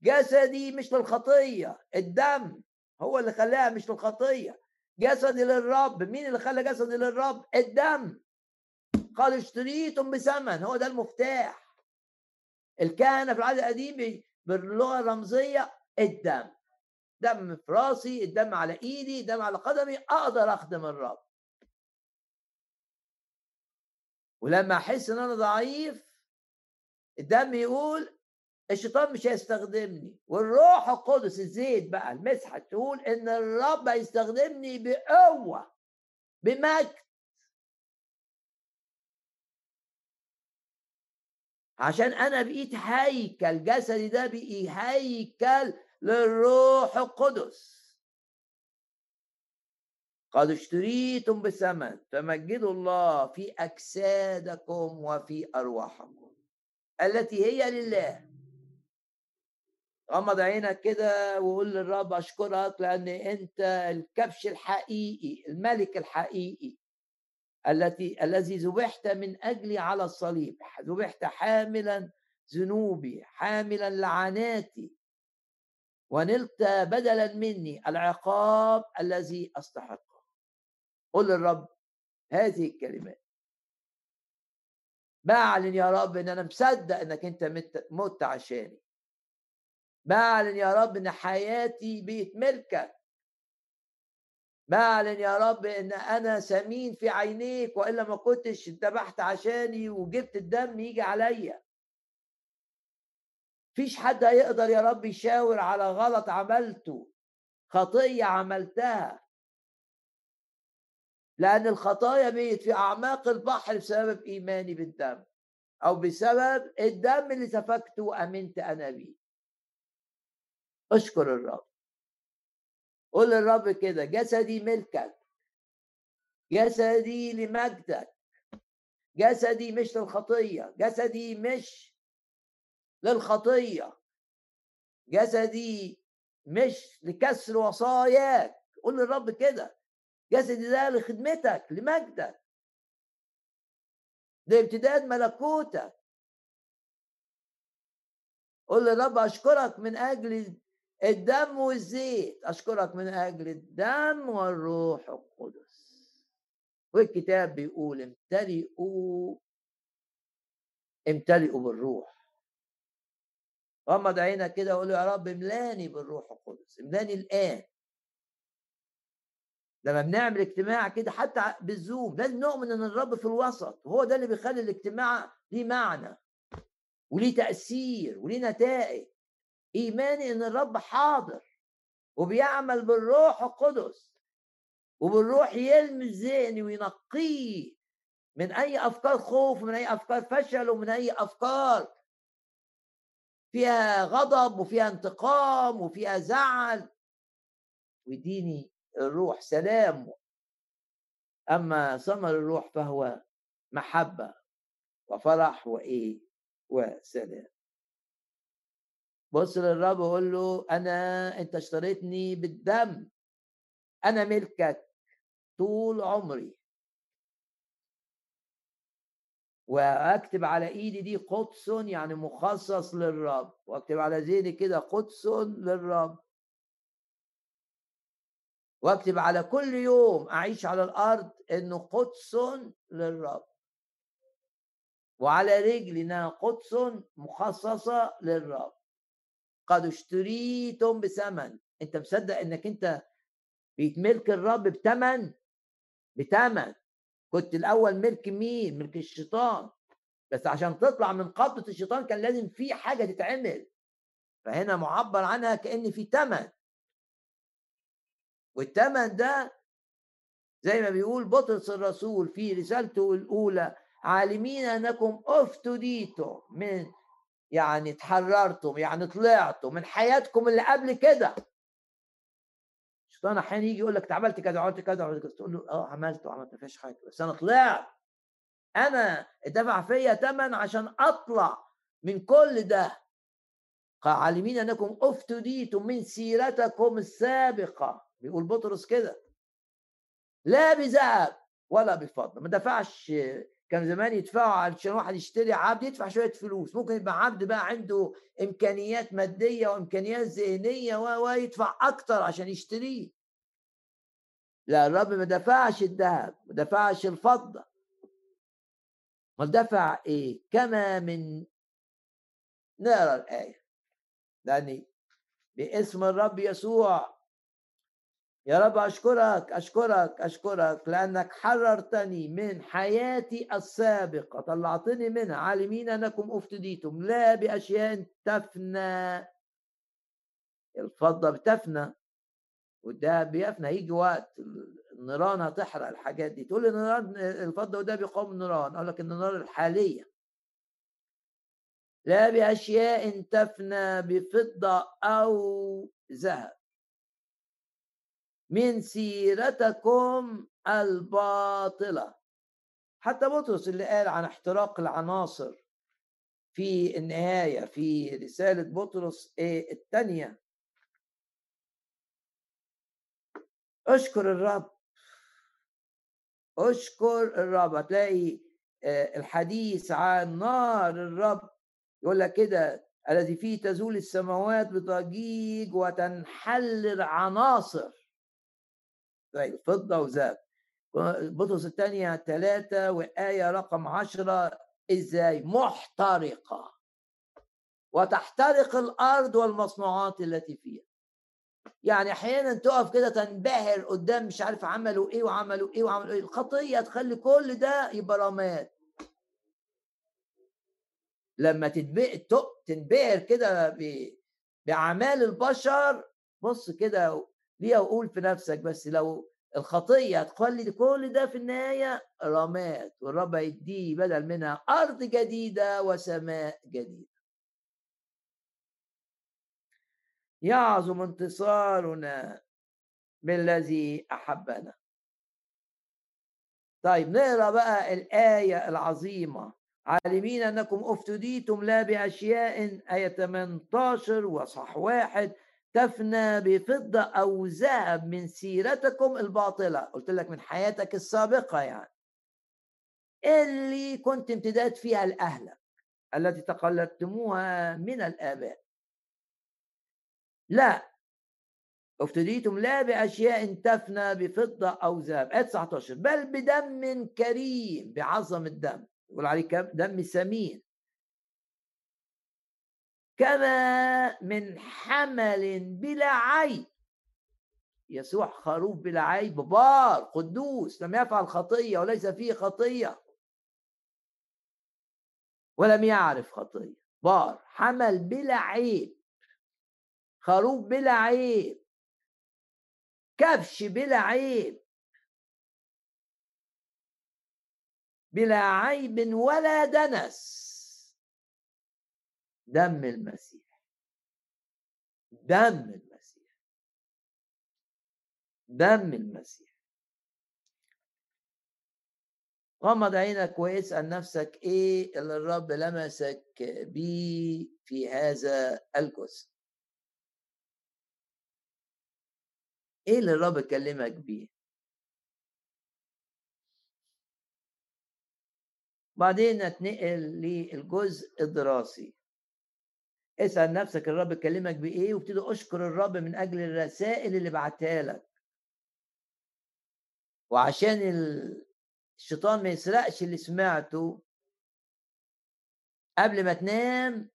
جسدي مش للخطية. الدم هو اللي خلاها مش للخطية. جسدي للرب. مين اللي خلى جسدي للرب؟ الدم. قال اشتريتم بثمن هو ده المفتاح. الكهنة في العهد القديم باللغة الرمزية الدم. دم في راسي الدم على إيدي الدم على قدمي أقدر أخدم الرب. ولما أحس إن أنا ضعيف الدم يقول الشيطان مش هيستخدمني. والروح القدس الزيت بقى المسحة تقول إن الرب هيستخدمني بقوة بمجد. عشان أنا بقيت هيكل جسدي ده بقي هيكل للروح القدس. قد اشتريتم بثمن فمجدوا الله في أجسادكم وفي أرواحكم التي هي لله. غمض عينك كده وقول للرب أشكرك لأن أنت الكبش الحقيقي الملك الحقيقي. التي الذي ذبحت من أجلي على الصليب. ذبحت حاملا ذنوبي حاملا لعناتي. ونلت بدلا مني العقاب الذي أستحقه. قل للرب هذه الكلمات. بعلن يا رب إن أنا مصدق إنك أنت مت عشاني. بعلن يا رب إن حياتي بيت ملكك. بعلن يا رب إن أنا سمين في عينيك وإلا ما كنتش ذبحت عشاني وجبت الدم يجي عليا. فيش حد هيقدر يا رب يشاور على غلط عملته خطية عملتها. لأن الخطايا بيت في أعماق البحر بسبب إيماني بالدم أو بسبب الدم اللي سفكته وامنت أنا بيه. أشكر الرب. قول للرب كده جسدي ملكك. جسدي لمجدك. جسدي مش للخطية. جسدي مش للخطية. جسدي مش لكسر وصاياك. قول للرب كده. جسدي ده لخدمتك لمجدك. لامتداد ملكوتك. قول للرب أشكرك من أجل الدم والزيت. أشكرك من أجل الدم والروح القدس. والكتاب بيقول امتلئوا امتلئوا بالروح. غمض عينك كده وقول يا رب املاني بالروح القدس املاني الآن. لما بنعمل اجتماع كده حتى بالزوم لازم نؤمن إن الرب في الوسط وهو ده اللي بيخلي الاجتماع ليه معنى وليه تأثير وليه نتائج. ايماني إن الرب حاضر وبيعمل بالروح القدس وبالروح يلمس ذهني وينقيه من أي أفكار خوف ومن أي أفكار فشل ومن أي أفكار فيها غضب وفيها انتقام وفيها زعل. ويديني الروح سلام. أما ثمر الروح فهو محبة وفرح وإيه وسلام. بص للرب وقول له أنا أنت اشتريتني بالدم. أنا ملكك طول عمري. وأكتب على إيدي دي قدس يعني مخصص للرب. وأكتب على ذهني كده قدس للرب. وأكتب على كل يوم أعيش على الأرض إنه قدس للرب. وعلى رجلي إنها قدس مخصصة للرب. قد اشتريتم بثمن. انت مصدق انك انت بيتملك الرب بثمن بثمن كنت الأول ملك مين؟ ملك الشيطان. بس عشان تطلع من قبضة الشيطان كان لازم في حاجة تتعمل. فهنا معبر عنها كأن في ثمن والثمن ده زي ما بيقول بطرس الرسول في رسالته الأولى عالمين أنكم أفتديتم من يعني تحررتم يعني طلعتم من حياتكم اللي قبل كده. الشيطان أحيانا يجي يقول لك أنت عملت كذا عملت كذا عملت كذا. تقول له آه عملت وعملت ما فيش حاجة. بس أنا طلعت. أنا اتدفع فيا ثمن عشان أطلع من كل ده. عالمين أنكم أفتديتم من سيرتكم السابقة. بيقول بطرس كده. لا بذهب ولا بفضة. ما دفعش كان زمان يدفعوا عشان واحد يشتري عبد يدفع شوية فلوس. ممكن يبقى عبد بقى عنده إمكانيات مادية وإمكانيات ذهنية ويدفع أكتر عشان يشتريه. لا الرب ما دفعش الذهب ما دفعش الفضة. ما دفع إيه؟ كما من نقرا الآية. لاني باسم الرب يسوع. يا رب أشكرك أشكرك أشكرك لأنك حررتني من حياتي السابقة طلعتني منها. عالمين أنكم أفتديتم. لا بأشياء تفنى. الفضة بتفنى والدهب بيفنى. يجي وقت النيران هتحرق الحاجات دي. تقول لي النيران الفضة وده بيقوم النيران. أقول لك النيران الحالية. لا بأشياء تفنى بفضة أو ذهب. من سيرتكم الباطلة. حتى بطرس اللي قال عن احتراق العناصر في النهاية في رسالة بطرس الثانية أشكر الرب. أشكر الرب. هتلاقي آه، الحديث عن نار الرب يقول لك كده الذي فيه تزول السماوات بضجيج وتنحل العناصر طيب فضة وذهب بطرس الثانية ثلاثة وآية رقم عشرة إزاي؟ محترقة. وتحترق الأرض والمصنوعات التي فيها. يعني أحيانا تقف كده تنبهر قدام مش عارف عملوا إيه وعملوا إيه وعملوا إيه. الخطية تخلي كل ده يبقى رماد. لما تنبهر كده بأعمال البشر بص كده ليه أقول في نفسك بس؟ لو الخطية تخلي كل ده في النهاية رماد والرب يديه بدل منها أرض جديدة وسماء جديدة. يعظم انتصارنا بالذي أحبنا. طيب نقرأ بقى الآية العظيمة. عالمين أنكم أفتديتم لا بأشياء آية 18 وصح واحد. تفنى بفضة أو ذهب من سيرتكم الباطلة. قلت لك من حياتك السابقة يعني. اللي كنت امتداد فيها لأهلك التي تقلدتموها من الآباء. لا افتديتم لا بأشياء تفنى بفضة أو ذهب آية 19 بل بدم كريم بعظم الدم. يقول عليه دم ثمين كما من حمل بلا عيب. يسوع خروف بلا عيب بار قدوس لم يفعل خطية وليس فيه خطية. ولم يعرف خطية بار حمل بلا عيب. خروف بلا عيب. كبش بلا عيب. بلا عيب ولا دنس. دم المسيح. دم المسيح. دم المسيح. غمض عينك واسأل نفسك إيه اللي الرب لمسك بيه في هذا الجزء. إيه اللي الرب كلمك بيه؟ بعدين نتنقل للجزء الدراسي. اسأل نفسك الرب كلمك بإيه وابتدي أشكر الرب من أجل الرسائل اللي بعتها لك. وعشان الشيطان ما يسرقش اللي سمعته قبل ما تنام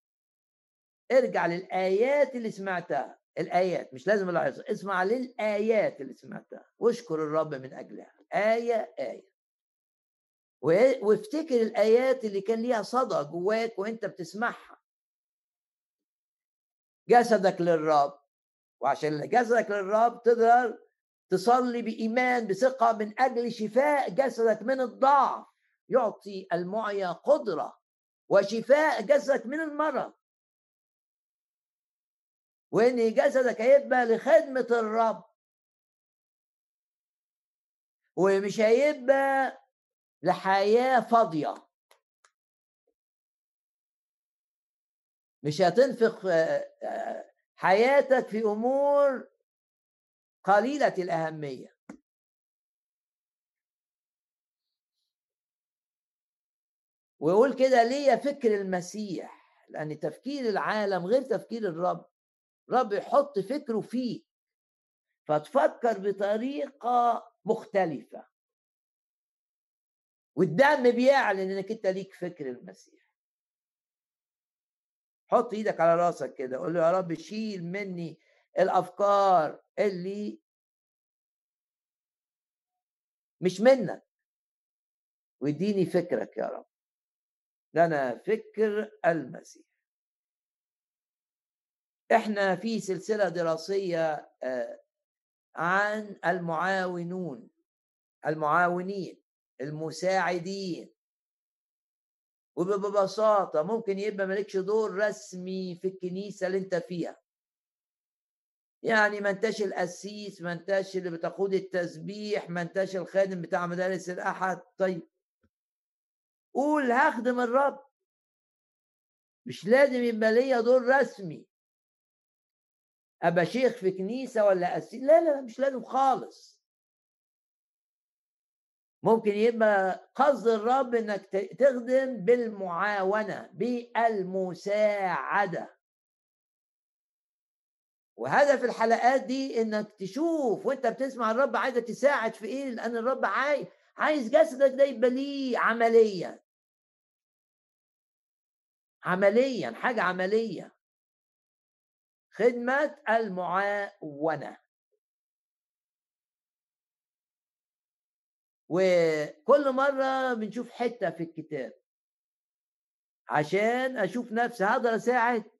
ارجع للآيات اللي سمعتها. الآيات مش لازم العظه اسمع للآيات اللي سمعتها. واشكر الرب من أجلها. آية آية. وافتكر الآيات اللي كان ليها صدى جواك وانت بتسمعها. جسدك للرب. وعشان جسدك للرب تقدر تصلي بإيمان بثقة من أجل شفاء جسدك من الضعف. يعطي المعيا قدرة وشفاء جسدك من المرض. وإن جسدك هيبقى لخدمة الرب. ومش هيبقى لحياة فاضية. مش هتنفق آه، آه، حياتك في أمور قليلة الأهمية. ويقول كده ليه فكر المسيح لأن تفكير العالم غير تفكير الرب. رب يحط فكره فيك فتفكر بطريقة مختلفة. والدم بيعلن إنك أنت ليك فكر المسيح. حط إيدك على راسك كده قول له يا رب شيل مني الأفكار اللي مش منك. واديني فكرك يا رب. لنا فكر المسيح. إحنا في سلسلة دراسية آه، عن المعاونون المعاونين المساعدين. وببساطة ممكن يبقى مالكش دور رسمي في الكنيسة اللي انت فيها. يعني ما انتش القسيس ما انتش اللي بتقود التسبيح ما انتش الخادم بتاع مدارس الأحد. طيب. قول هخدم الرب مش لازم يبقى ليا دور رسمي. أبقى شيخ في كنيسة ولا قسيس؟ لا لا مش لازم خالص. ممكن يبقى قصد الرب إنك تخدم بالمعاونة بالمساعدة. وهدف الحلقات دي إنك تشوف وأنت بتسمع الرب عايزك تساعد في إيه؟ لأن الرب عايز عايز جسدك ده يبقى ليه عمليا. عمليا حاجة عملية. خدمة المعاونة. وكل مرة بنشوف حتة في الكتاب. عشان أشوف نفسي هقدر أساعد؟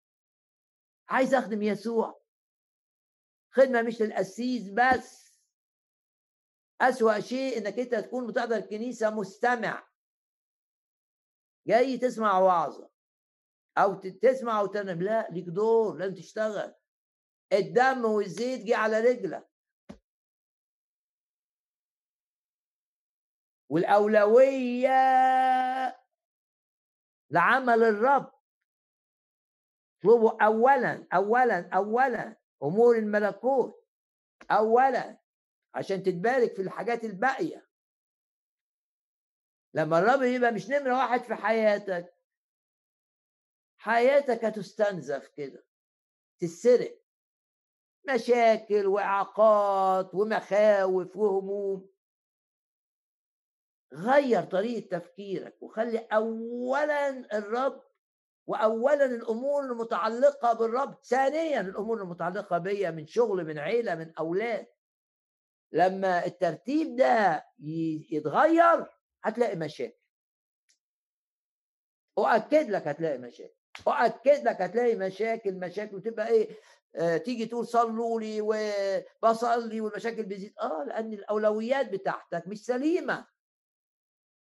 عايز أخدم يسوع. خدمة مش للقسيس بس. أسوأ شيء إنك أنت تكون بتحضر الكنيسة مستمع. جاي تسمع وعظة. أو تسمع وتنم لا ليك دور لازم تشتغل. الدم والزيت جه على رجلك. والأولوية لعمل الرب. اطلبوا أولا أولا أولا أمور الملكوت. اولا عشان تتبارك في الحاجات الباقية. لما الرب يبقى مش نمرة واحد في حياتك حياتك هتستنزف كده. تتسرق. مشاكل وإعاقات ومخاوف وهموم. غير طريقة تفكيرك وخلي اولا الرب واولا الأمور المتعلقة بالرب. ثانيا الأمور المتعلقة بيا من شغل من عيلة من أولاد. لما الترتيب ده يتغير هتلاقي مشاكل. أؤكد لك هتلاقي مشاكل. أؤكد لك هتلاقي مشاكل مشاكل وتبقى إيه آه تيجي تقول صلوا لي وبصلي والمشاكل بتزيد. آه لأن الأولويات بتاعتك مش سليمة.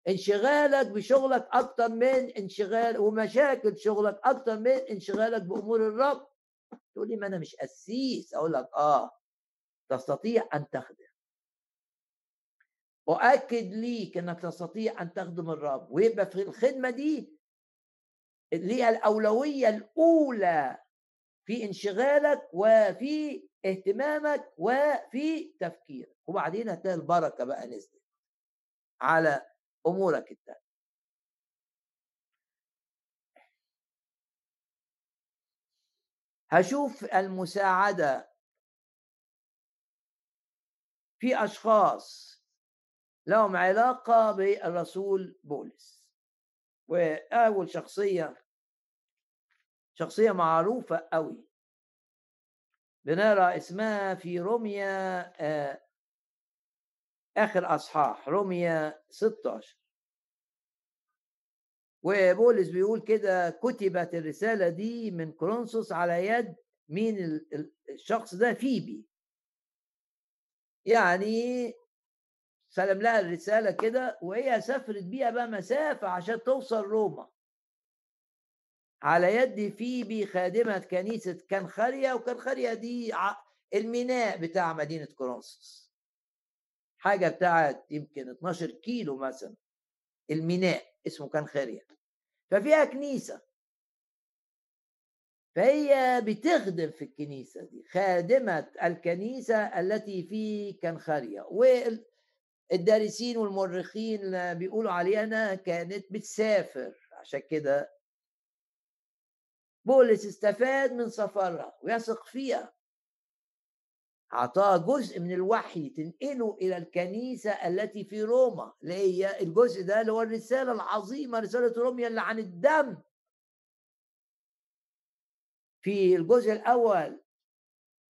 انشغالك بشغلك أكتر من انشغال ومشاكل شغلك أكتر من انشغالك بأمور الرب. تقول لي ما أنا مش قسيس. أقول لك آه تستطيع أن تخدم. أؤكد ليك إنك تستطيع أن تخدم الرب. ويبقى في الخدمة دي ليها الأولوية الأولى في انشغالك وفي اهتمامك وفي تفكيرك. وبعدين هتلاقي البركة بقى نزلت على أمورك التانية هشوف المساعدة. في أشخاص لهم علاقة بالرسول بولس. وأول شخصية شخصية معروفة قوي بنرى اسمها في روميا آه، آخر أصحاح روميا 16 وبولس بيقول كده كتبت الرسالة دي من كورنثوس على يد مين الشخص ده؟ فيبي. يعني سلم لها الرسالة كده وهي سافرت بيها بقى مسافة عشان توصل روما. على يد فيبي خادمة كنيسة كنخريا وكنخريا دي الميناء بتاع مدينة كورنثوس. حاجة بتاعت يمكن 12 كيلو مثلا. الميناء اسمه كنخريا ففيها كنيسة. فهي بتخدم في الكنيسة دي خادمة الكنيسة التي في كنخريا والدارسين والمؤرخين بيقولوا عليها انها كانت بتسافر. عشان كده بولس استفاد من سفرها ويثق فيها. أعطاها جزء من الوحي تنقله إلى الكنيسة التي في روما اللي هي الجزء ده اللي هو الرسالة العظيمة رسالة روميا اللي عن الدم. في الجزء الأول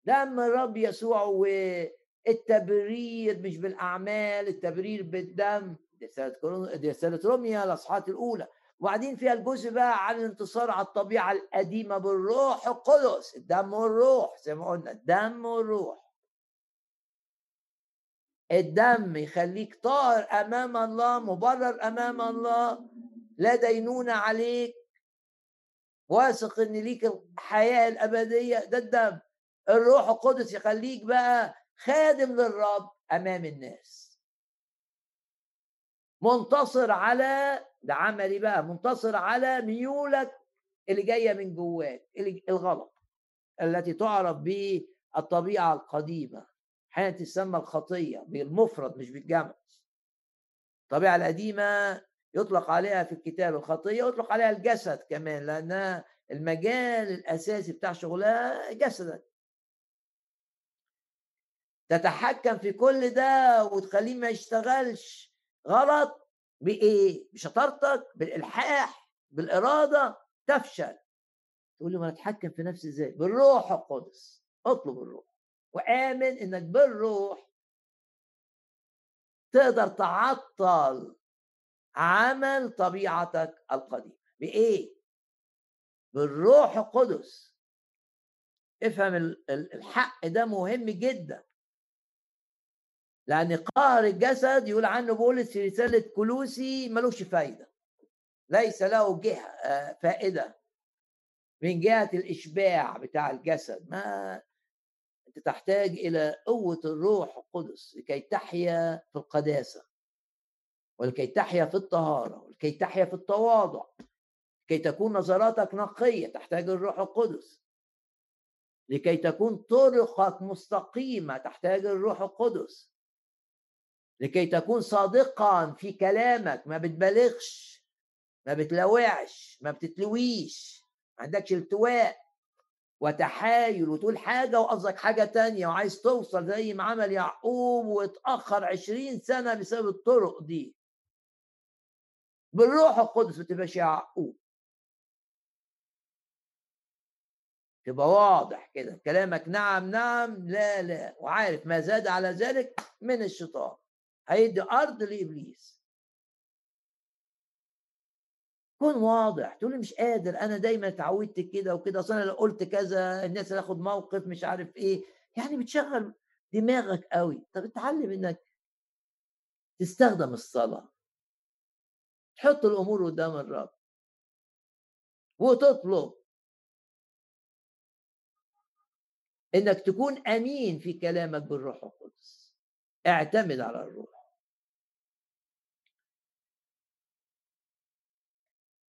دم الرب يسوع والتبرير مش بالأعمال التبرير بالدم. دي رسالة روميا الأصحاح الأولى. وبعدين فيها الجزء بقى عن الانتصار على الطبيعة القديمة بالروح القدس الدم والروح زي ما قلنا الدم والروح. الدم يخليك طاهر أمام الله مبرر أمام الله لا دينونه عليك. واثق إن ليك الحياة الأبدية. ده الدم. الروح القدس يخليك بقى خادم للرب أمام الناس. منتصر على ده عملي بقى منتصر على ميولك اللي جاية من جواك الغلط التي تعرف بالطبيعه القديمة. أحيانا تسمى الخطية بالمفرد مش بالجمع الطبيعة القديمة يطلق عليها في الكتاب الخطية ويطلق عليها الجسد كمان لانها المجال الأساسي بتاع شغلها جسدك. تتحكم في كل ده وتخليه ما يشتغلش غلط بإيه؟ بشطارتك بالإلحاح بالإرادة تفشل. تقول لي ما أتحكم في نفسي إزاي؟ بالروح القدس. اطلب الروح. وآمن إنك بالروح تقدر تعطل عمل طبيعتك القديمة. بإيه؟ بالروح القدس. افهم الحق ده مهم جدا. لأن قهر الجسد يقول عنه بولس في رسالة كلوسي ملوش فايدة. ليس له جهة آه، فائدة. من جهة الإشباع بتاع الجسد. ما تحتاج إلى قوة الروح القدس لكي تحيا في القداسة ولكي تحيا في الطهارة ولكي تحيا في التواضع كي تكون نظراتك نقية تحتاج الروح القدس. لكي تكون طرقك مستقيمة تحتاج الروح القدس. لكي تكون صادقا في كلامك ما بتبالغش ما بتلوعش ما بتتلويش ما عندكش التواء. وتحايل وتقول حاجة وقصدك حاجة تانية وعايز توصل زي ما عمل يعقوب واتأخر عشرين سنة بسبب الطرق دي. بالروح القدس ما تبقاش يعقوب. تبقى واضح كده كلامك نعم نعم لا لا وعارف ما زاد على ذلك من الشيطان. هيدي أرض لإبليس. كن واضح تقول لي مش قادر أنا دايما اتعودت كده وكده أصل أنا لو قلت كذا الناس هتاخد موقف مش عارف إيه. يعني بتشغل دماغك قوي طب اتعلم إنك تستخدم الصلاة. تحط الأمور قدام الرب. وتطلب إنك تكون أمين في كلامك بالروح القدس. اعتمد على الروح.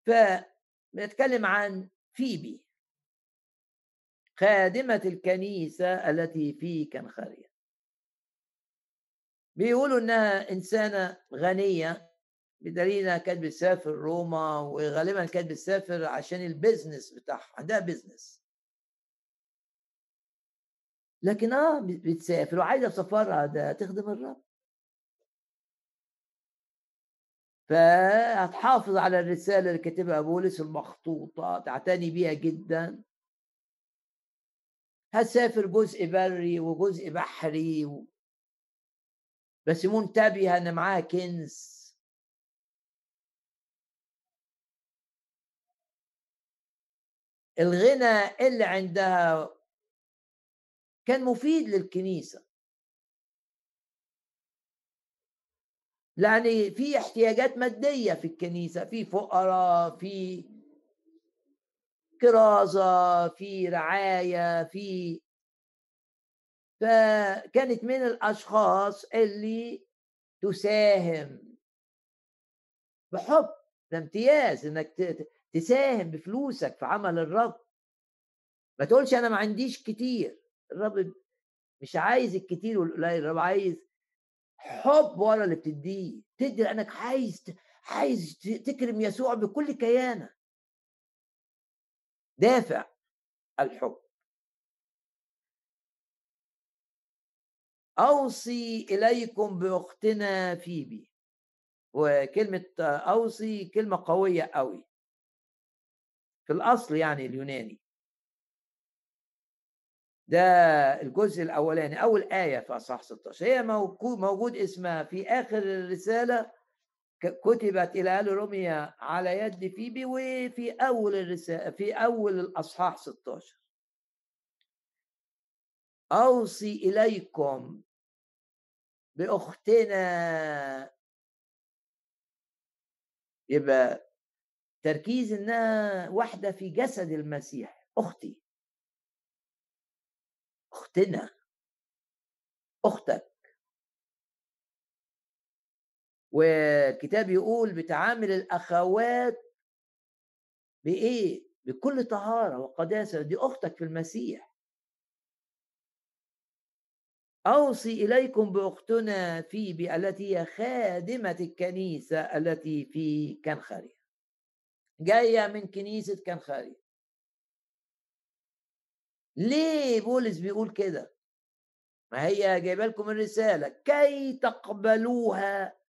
فبنتكلم عن فيبي خادمة الكنيسة التي في كنخارية بيقولوا إنها إنسانة غنية بدليل إنها كانت بتسافر روما وغالبا كانت بتسافر عشان ال business بتاعها عندها business لكن آه بتسافر وعايزة سفرها ده تخدم الرب. فهتحافظ على الرسالة اللي كاتبها بولس المخطوطة تعتني بيها جدا. هتسافر جزء بري وجزء بحري و... بس منتبهة إن معاها كنز. الغنى اللي عندها كان مفيد للكنيسة. يعني في احتياجات مادية في الكنيسة في فقراء في كرازه في رعاية في فكانت من الأشخاص اللي تساهم بحب ده امتياز إنك تساهم بفلوسك في عمل الرب. ما تقولش أنا ما عنديش كتير الرب مش عايز الكتير والقليل الرب عايز حب ورا اللي بتديه تدي لأنك عايز عايز تكرم يسوع بكل كيانك دافع الحب. أوصي إليكم بأختنا فيبي. وكلمة أوصي كلمة قوية قوي في الأصل يعني اليوناني. ده الجزء الأولاني أول آية في أصحاح 16 هي موجود اسمها في آخر الرسالة كتبت إلى آل روميا على يد فيبي وفي أول الرساله في أول الأصحاح 16 أوصي إليكم بأختنا يبقى تركيز إنها واحدة في جسد المسيح أختي. اختنا أختك. والكتاب يقول بتعامل الأخوات بإيه؟ بكل طهارة وقداسة. دي أختك في المسيح. أوصي إليكم بأختنا فيبي التي هي خادمة الكنيسة التي في كنخري جاية من كنيسة كنخري ليه بولس بيقول كده؟ ما هي جايبة لكم الرسالة كي تقبلوها.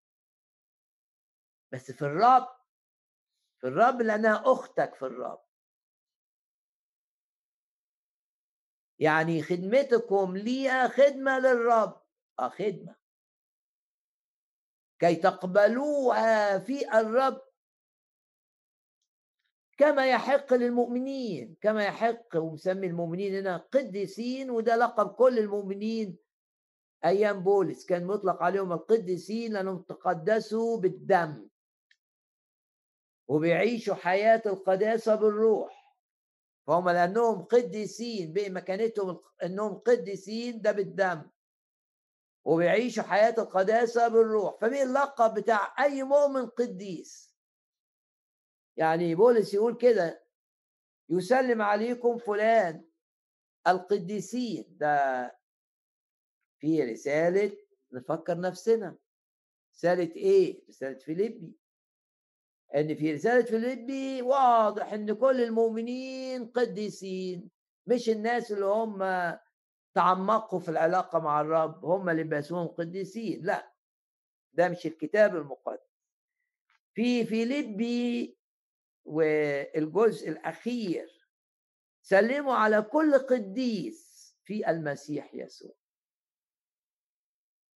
بس في الرب في الرب لأنها أختك في الرب. يعني خدمتكم ليها خدمة للرب. آه خدمة. كي تقبلوها في الرب. كما يحق للمؤمنين كما يحق ومسمي المؤمنين هنا قديسين وده لقب كل المؤمنين أيام بولس كان مطلق عليهم القديسين لأنهم تقدسوا بالدم. وبيعيشوا حياة القداسة بالروح. فهم لأنهم قديسين بمكانتهم إنهم قديسين ده بالدم. وبيعيشوا حياة القداسة بالروح. فمين اللقب بتاع أي مؤمن قديس؟ يعني بولس يقول كده يسلم عليكم فلان القديسين. ده في رسالة نفكر نفسنا. رسالة إيه؟ رسالة فيليبي. إن في رسالة فيليبي واضح إن كل المؤمنين قديسين مش الناس اللي هم تعمقوا في العلاقة مع الرب هم اللي باسمهم قديسين لا. ده مش الكتاب المقدس. في فيليبي والجزء الأخير سلموا على كل قديس في المسيح يسوع.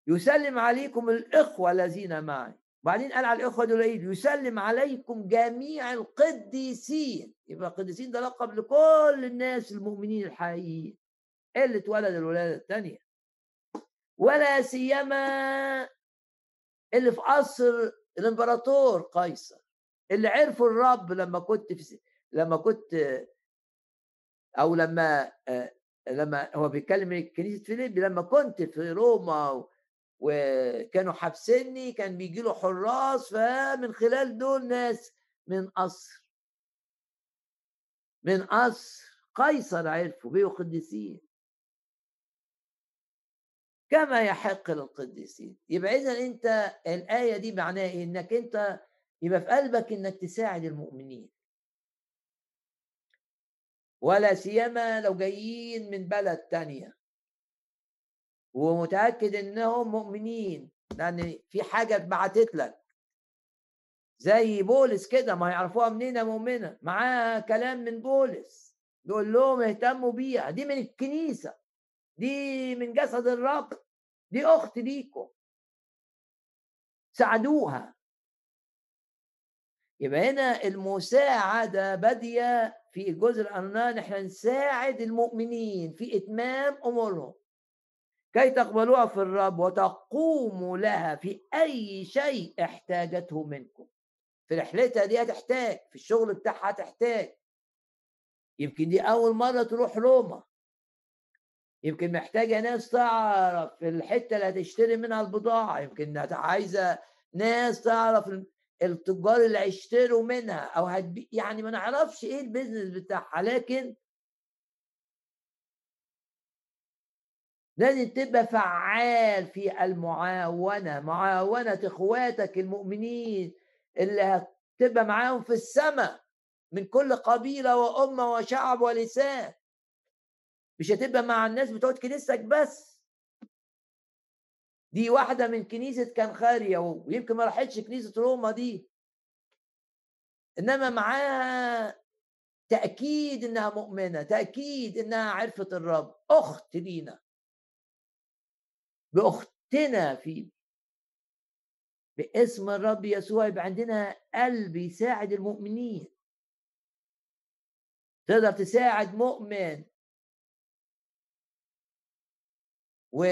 يسلم عليكم الإخوة الذين معي. بعدين قال على الإخوة دول إيه؟ يسلم عليكم جميع القديسين. يبقى القديسين ده لقب لكل الناس المؤمنين الحقيقيين. اللي اتولد الولادة الثانية ولا سيما اللي في قصر الإمبراطور قيصر. اللي عرفوا الرب لما كنت في لما كنت أو لما لما هو بيتكلم كنيسة فيليبي لما كنت في روما وكانوا حابسيني كان بيجي له حراس فمن خلال دول ناس من قصر. من قصر. قيصر عرفوا بيقوا قديسين كما يحق للقديسين. يبقى اذا أنت الآية دي معناها إنك أنت يبقى في قلبك إنك تساعد المؤمنين. ولا سيما لو جايين من بلد تانية. ومتأكد إنهم مؤمنين لأن في حاجة اتبعتت لك. زي بولس كده ما يعرفوها منين مؤمنة؟ معاها كلام من بولس. يقول لهم اهتموا بيها. دي من الكنيسة. دي من جسد الرب. دي أخت ليكم. ساعدوها. يبقى هنا المساعدة بادية في الجزء الأرنان إحنا نساعد المؤمنين في إتمام أمورهم. كي تقبلوها في الرب وتقوموا لها في أي شيء احتاجته منكم. في رحلتها دي هتحتاج في الشغل بتاعها هتحتاج. يمكن دي أول مرة تروح روما. يمكن محتاجة ناس تعرف الحتة اللي هتشتري منها البضاعة. يمكن عايزة ناس تعرف التجار اللي هيشتروا منها أو هتبي يعني ما نعرفش إيه البيزنس بتاعها لكن لازم تبقى فعال في المعاونة معاونة إخواتك المؤمنين اللي هتبقى معاهم في السماء من كل قبيلة وأمة وشعب ولسان. مش هتبقى مع الناس بتوع كنيستك بس. دي واحدة من كنيسة كنخاريا ويمكن ما راحتش كنيسة روما دي. إنما معاها تأكيد إنها مؤمنة تأكيد إنها عرفت الرب. أخت لينا. بأختنا في باسم الرب يسوع يبقى عندنا قلب يساعد المؤمنين. تقدر تساعد مؤمن و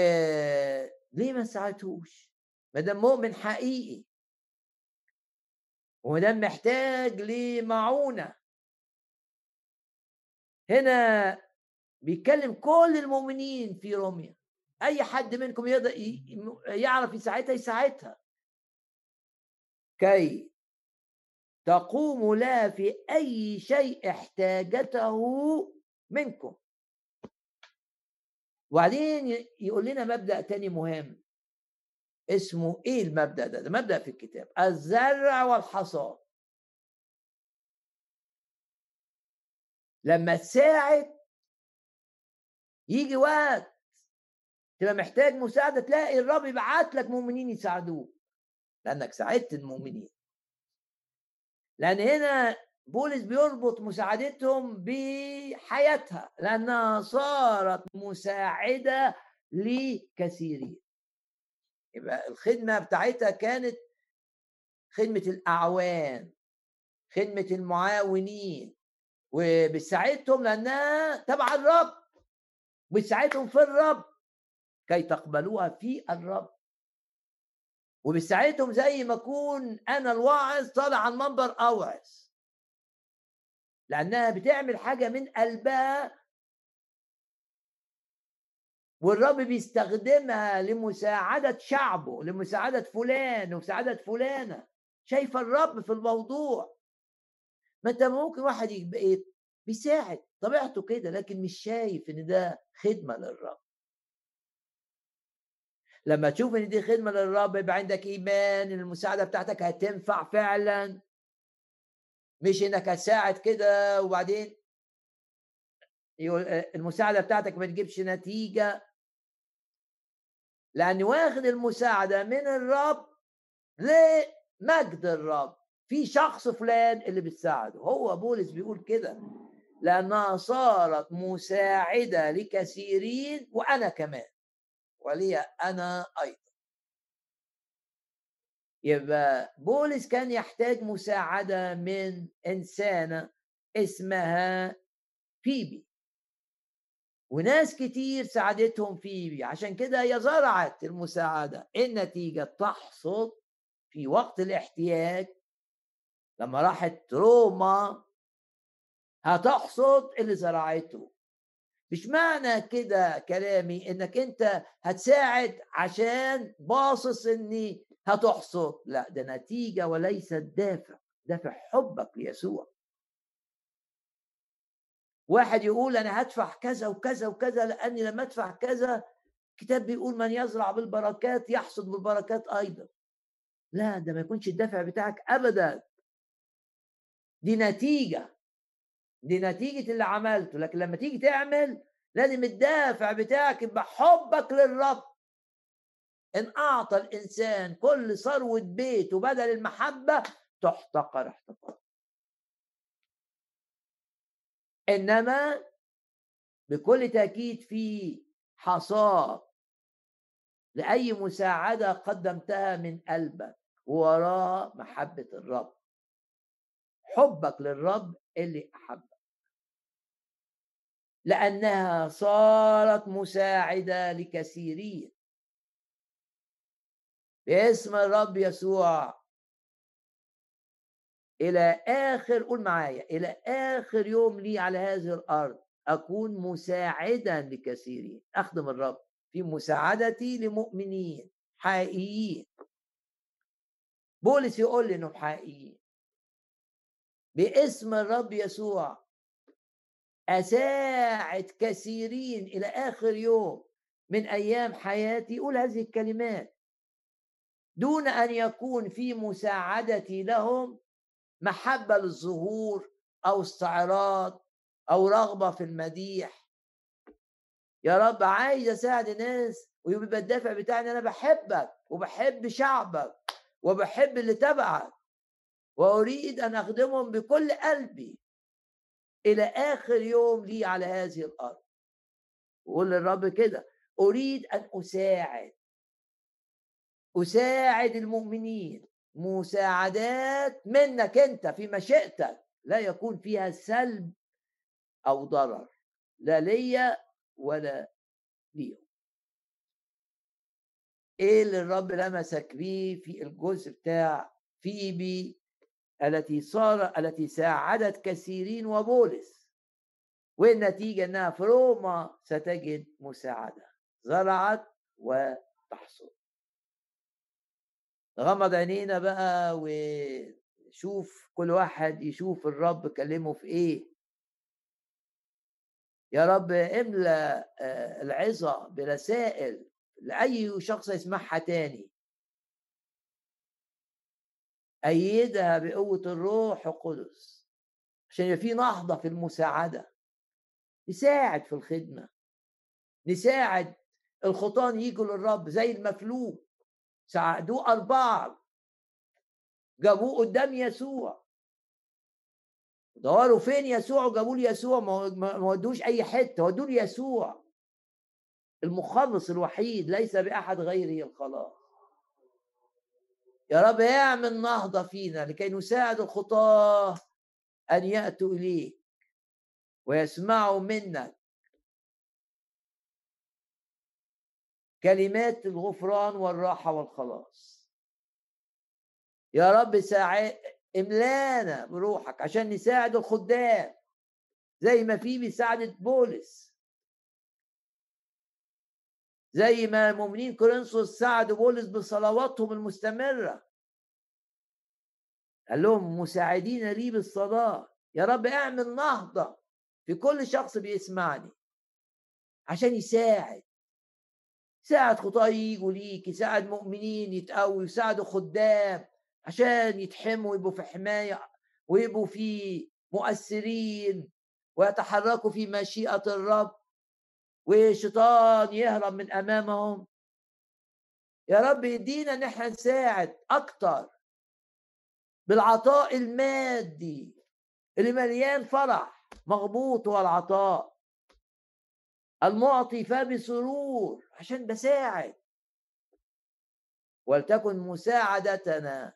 ليه ما ساعدتوش؟ ما دام مؤمن حقيقي. وما دام محتاج لمعونة. هنا بيتكلم كل المؤمنين في روميا. أي حد منكم يقدر يعرف يساعدها يساعدها. كي تقوم لها في أي شيء احتاجته منكم. وبعدين يقول لنا مبدأ تاني مهم. اسمه إيه المبدأ ده؟ ده مبدأ في الكتاب. الزرع والحصاد. لما تساعد يجي وقت تبقى محتاج مساعدة تلاقي الرب يبعت لك مؤمنين يساعدوك. لأنك ساعدت المؤمنين. لأن هنا بولس بيربط مساعدتهم بحياتها لأنها صارت مساعدة لكثيرين. يبقى الخدمة بتاعتها كانت خدمة الأعوان خدمة المعاونين وبتساعدهم لأنها تبع الرب بتساعدهم في الرب كي تقبلوها في الرب. وبتساعدهم زي ما اكون أنا الواعظ طالع على المنبر أوعظ. لأنها بتعمل حاجة من قلبها والرب بيستخدمها لمساعدة شعبه لمساعدة فلان ومساعدة فلانة. شايفة الرب في الموضوع. ما أنت ممكن واحد بيساعد. طبيعته كده لكن مش شايف إن ده خدمة للرب. لما تشوف إن دي خدمة للرب يبقى عندك إيمان إن المساعدة بتاعتك هتنفع فعلا. مش إنك هتساعد كده وبعدين المساعدة بتاعتك ما تجيبش نتيجة. لاني واخد المساعدة من الرب لمجد الرب. في شخص فلان اللي بتساعده. هو بولس بيقول كده. لأنها صارت مساعدة لكثيرين وأنا كمان. ولي أنا أيضا. يبقى بولس كان يحتاج مساعدة من إنسانة اسمها فيبي. وناس كتير ساعدتهم فيبي. عشان كده هي زرعت المساعدة. النتيجة؟ تحصد في وقت الاحتياج لما راحت روما هتحصد اللي زرعته. مش معنى كده كلامي إنك أنت هتساعد عشان باصص إني هتحصد لا ده نتيجة وليس دافع دافع حبك ليسوع. واحد يقول أنا هدفع كذا وكذا وكذا لأني لما أدفع كذا الكتاب بيقول من يزرع بالبركات يحصد بالبركات أيضا. لا ده ما يكونش الدافع بتاعك ابدا. دي نتيجة. دي نتيجة اللي عملته. لكن لما تيجي تعمل لازم الدافع بتاعك يبقى حبك للرب. إن أعطى الإنسان كل ثروة بيته بدل المحبة تحتقر احتقار إنما بكل تأكيد في حصاد لأي مساعدة قدمتها من قلبك وراء محبة الرب. حبك للرب اللي أحبك. لأنها صارت مساعدة لكثيرين. باسم الرب يسوع. إلى آخر قول معايا إلى آخر يوم لي على هذه الأرض أكون مساعدا لكثيرين. أخدم الرب في مساعدتي لمؤمنين حقيقيين. بولس يقول لي انهم حقيقيين باسم الرب يسوع أساعد كثيرين إلى آخر يوم من أيام حياتي. يقول هذه الكلمات. دون أن يكون في مساعدتي لهم محبة للظهور أو استعراض أو رغبة في المديح. يا رب عايز أساعد الناس ويبقى الدافع بتاعي أنا بحبك وبحب شعبك وبحب اللي تبعك وأريد أن أخدمهم بكل قلبي إلى آخر يوم لي على هذه الأرض. وقول للرب كده أريد أن أساعد. أساعد المؤمنين. مساعدات منك أنت في مشيئتك لا يكون فيها سلب أو ضرر. لا ليا ولا ليهم. إيه اللي الرب لمسك بيه في الجزء بتاع فيبي التي صار التي ساعدت كثيرين وبولس والنتيجة إنها في روما ستجد مساعدة. زرعت وتحصد غمض عينينا بقى وشوف كل واحد يشوف الرب كلمه في إيه. يا رب املى آه، العظة برسائل لأي شخص يسمعها تاني. أيدها بقوة الروح القدس. عشان يبقى في نهضة في المساعدة. نساعد في الخدمة. نساعد الخطان يجوا للرب زي المفلوج. ساعدوه أربعة. جابوه قدام يسوع. دوروا فين يسوع؟ وجابوا لي يسوع ما ودوش أي حتة ودوا لي يسوع المخلص الوحيد ليس بأحد غيره الخلاص. يا رب اعمل نهضه فينا لكي نساعد الخطاة أن يأتوا إليك ويسمعوا منك كلمات الغفران والراحة والخلاص. يا رب ساعد املانا بروحك عشان نساعد الخدام زي ما في بيساعدة بولس. زي ما المؤمنين كورنثوس ساعدوا بولس بصلواتهم المستمرة. قال لهم مساعدين لي بالصلاة. يا رب اعمل نهضة في كل شخص بيسمعني عشان يساعد. يساعد خطاه يجوا ليك يساعد مؤمنين يتقوي يساعدوا خدام عشان يتحموا ويبقوا في حماية ويبقوا في مؤثرين ويتحركوا في مشيئة الرب. والشيطان يهرب من أمامهم. يا رب يدينا إن إحنا نساعد أكتر بالعطاء المادي اللي مليان فرح مغبوط هو العطاء. المعطي فبسرور عشان بساعد. ولتكن مساعدتنا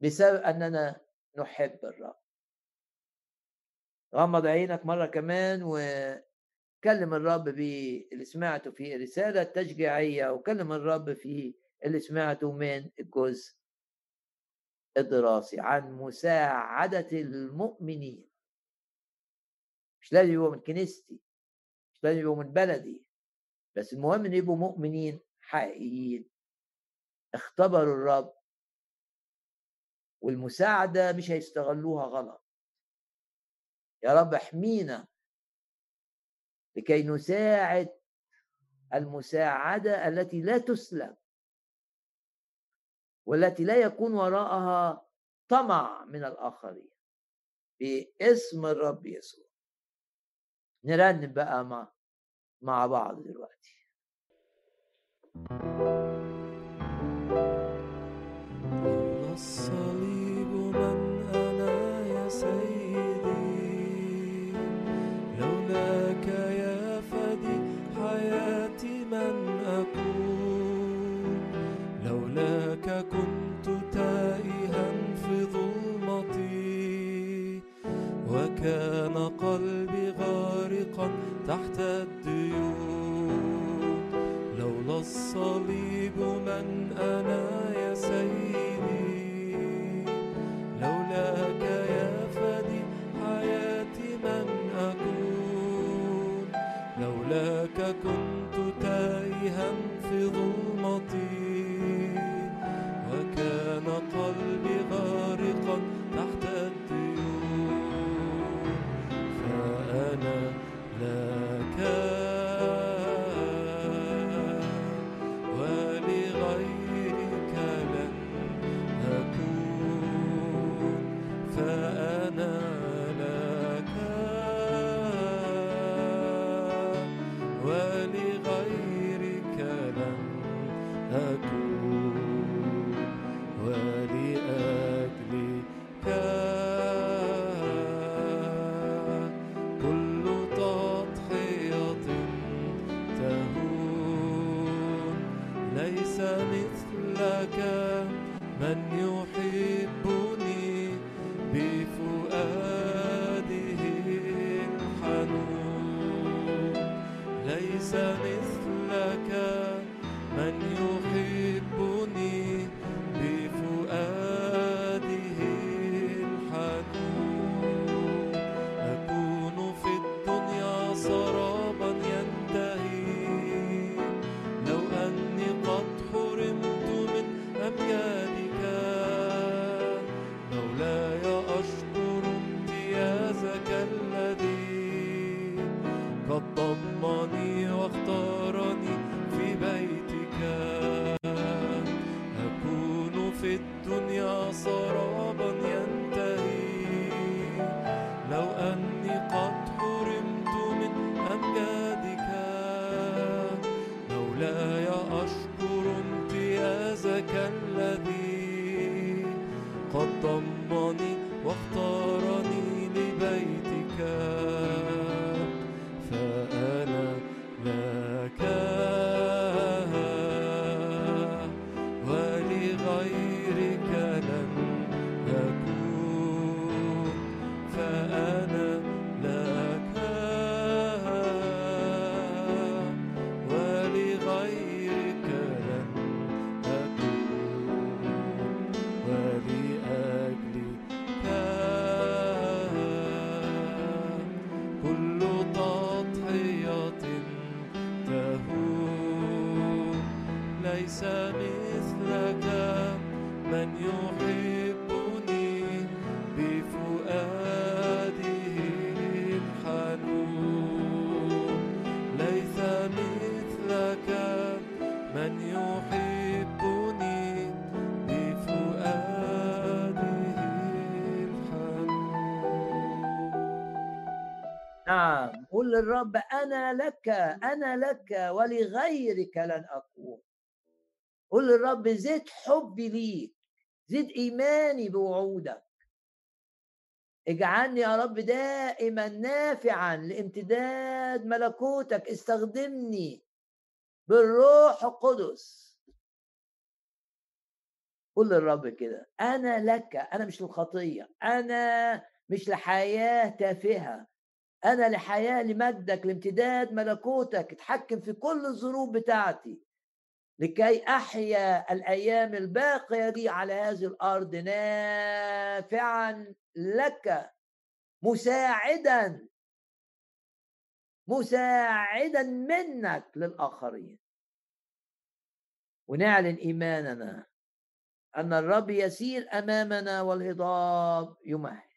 بسبب أننا نحب الرب. غمض عينك مرة كمان وكلم الرب باللي سمعته في رسالة تشجيعية وكلم الرب في اللي سمعته من الجزء الدراسي عن مساعدة المؤمنين. مش لازم يبقوا من كنيستي مش لازم يبقوا من بلدي بس المهم إن يبقوا مؤمنين حقيقيين. اختبروا الرب. والمساعدة مش هيستغلوها غلط. يا رب احمينا لكي نساعد المساعدة التي لا تسلم. والتي لا يكون وراءها طمع من الآخرين. باسم الرب يسوع. نرنم بقى مع مع بعض دلوقتي. لولاك يا فدي حياتي من أكون. لولاك كنت نعم. قل للرب أنا لك أنا لك ولغيرك لن أكون قل للرب زد حبي ليك زد إيماني بوعودك. اجعلني يا رب دائما نافعا لامتداد ملكوتك. استخدمني بالروح القدس. قول للرب كده أنا لك أنا مش للخطية أنا مش لحياة تافهة. أنا لحياة لمجدك لامتداد ملكوتك اتحكم في كل الظروف بتاعتي. لكي أحيا الأيام الباقية دي على هذه الأرض نافعا لك. مساعدا. مساعدا منك للآخرين. ونعلن إيماننا أن الرب يسير أمامنا والهضاب يمهد.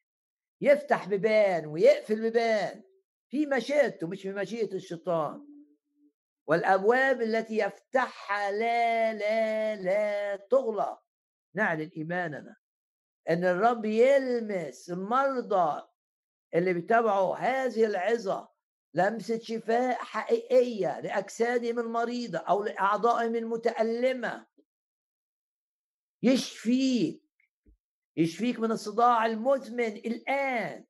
يفتح بيبان ويقفل بيبان في مشيئته مش في مشيئة الشيطان. والأبواب التي يفتحها لا لا لا تغلق. نعلن إيماننا. إن الرب يلمس المرضى اللي بيتابعوا هذه العظة لمسة شفاء حقيقية لاجسادهم المريضه أو لاعضائهم المتالمه يشفيك. يشفيك من الصداع المزمن الآن.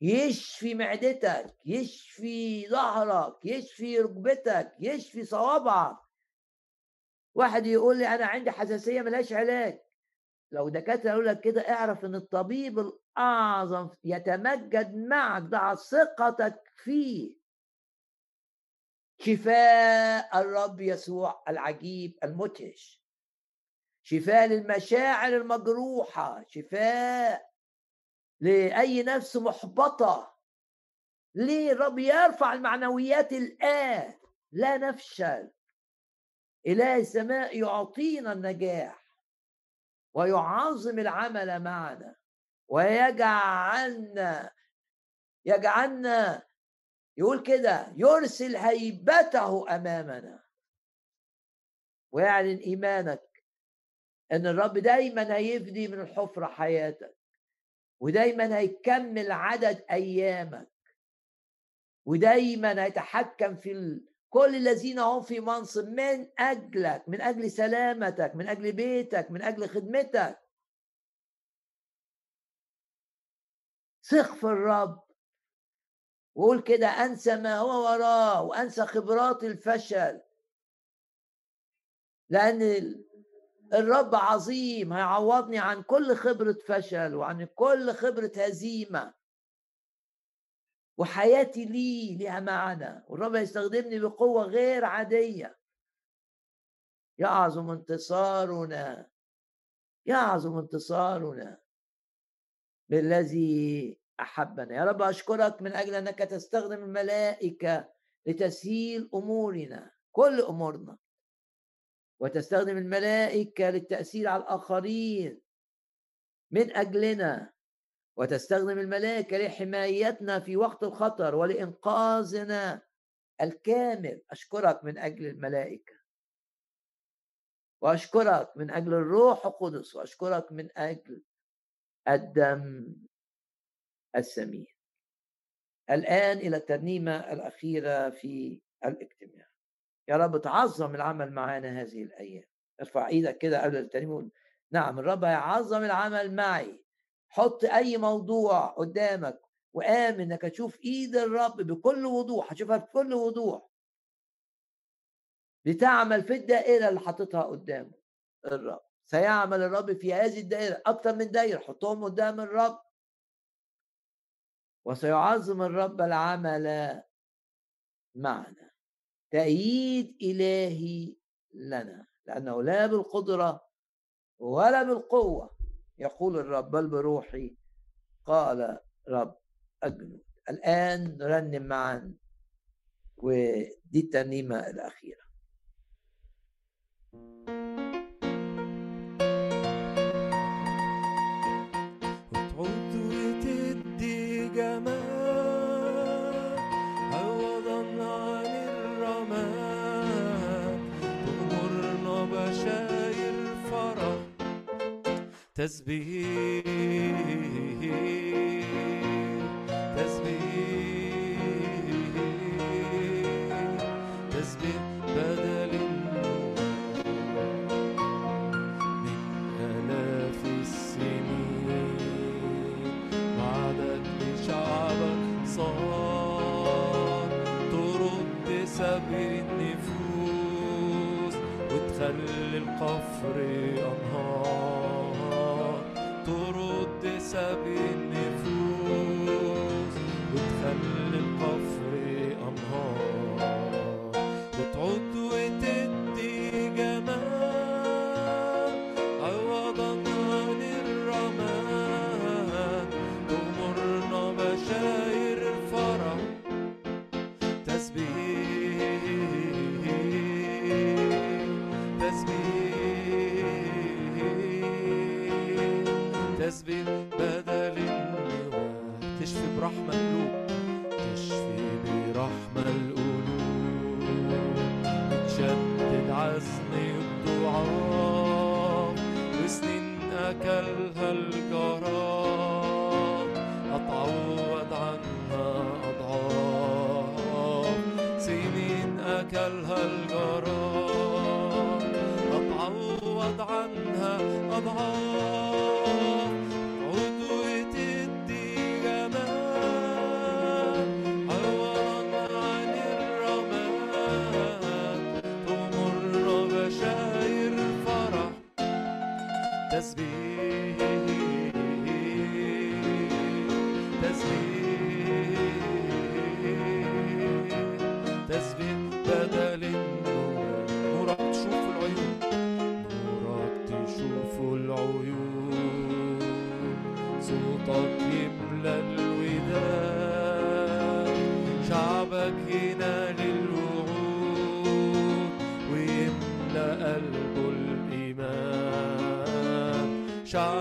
يشفي معدتك يشفي ظهرك يشفي ركبتك يشفي صوابعك. واحد يقول لي أنا عندي حساسية ملهاش علاج. لو دكاترة يقول لك كده اعرف إن الطبيب الأعظم يتمجد معك ضع ثقتك فيه. شفاء الرب يسوع العجيب المدهش. شفاء للمشاعر المجروحة شفاء لأي نفس محبطة. ليه؟ الرب يرفع المعنويات الآن لا نفشل. إله السماء يعطينا النجاح ويعظم العمل معنا ويجعلنا يجعلنا يقول كده يرسل هيبته أمامنا. ويعلن إيمانك إن الرب دايما هيفدي من الحفرة حياتك ودايما هيكمل عدد أيامك ودايما هيتحكم في كل الذين هم في منصب من أجلك من أجل سلامتك من أجل بيتك من أجل خدمتك. ثق في الرب وقول كده أنسى ما هو وراه وأنسى خبرات الفشل. لأن الرب عظيم هيعوضني عن كل خبرة فشل وعن كل خبرة هزيمة. وحياتي ليه ليها معنى. والرب هيستخدمني بقوة غير عادية. يعظم انتصارنا. يعظم انتصارنا. بالذي أحبنا. يا رب أشكرك من أجل أنك تستخدم الملائكة لتسهيل أمورنا. كل أمورنا. وتستخدم الملائكة للتأثير على الآخرين من أجلنا وتستخدم الملائكة لحمايتنا في وقت الخطر ولإنقاذنا الكامل. أشكرك من أجل الملائكة. وأشكرك من أجل الروح القدس وأشكرك من أجل الدم السمين. الآن إلى الترنيمة الأخيرة في الاجتماع. يا رب تعظم العمل معانا هذه الأيام. ارفع إيدك كده قبل الترنيم نعم الرب هيعظم العمل معي. حط أي موضوع قدامك وآمن إنك هتشوف إيد الرب بكل وضوح هتشوفها بكل وضوح. لتعمل في الدائرة اللي حاططها قدامه الرب. سيعمل الرب في هذه الدائرة أكثر من دائره حطهم قدام الرب. وسيعظم الرب العمل معنا. تأييد إلهي لنا لأنه لا بالقدرة ولا بالقوة. يقول الرب بل بروحي قال رب الجنود الآن نرنم معا. ودي الترنيمة الأخيرة. تسبيح تسبيح تسبيح بدل من آلاف السنين بعدك لشعبك صار ترد سبيل النفوس. وتخلي القفر أمر ترد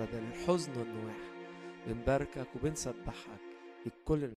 بدل الحزن والنواح بنباركك وبنسبحك لكل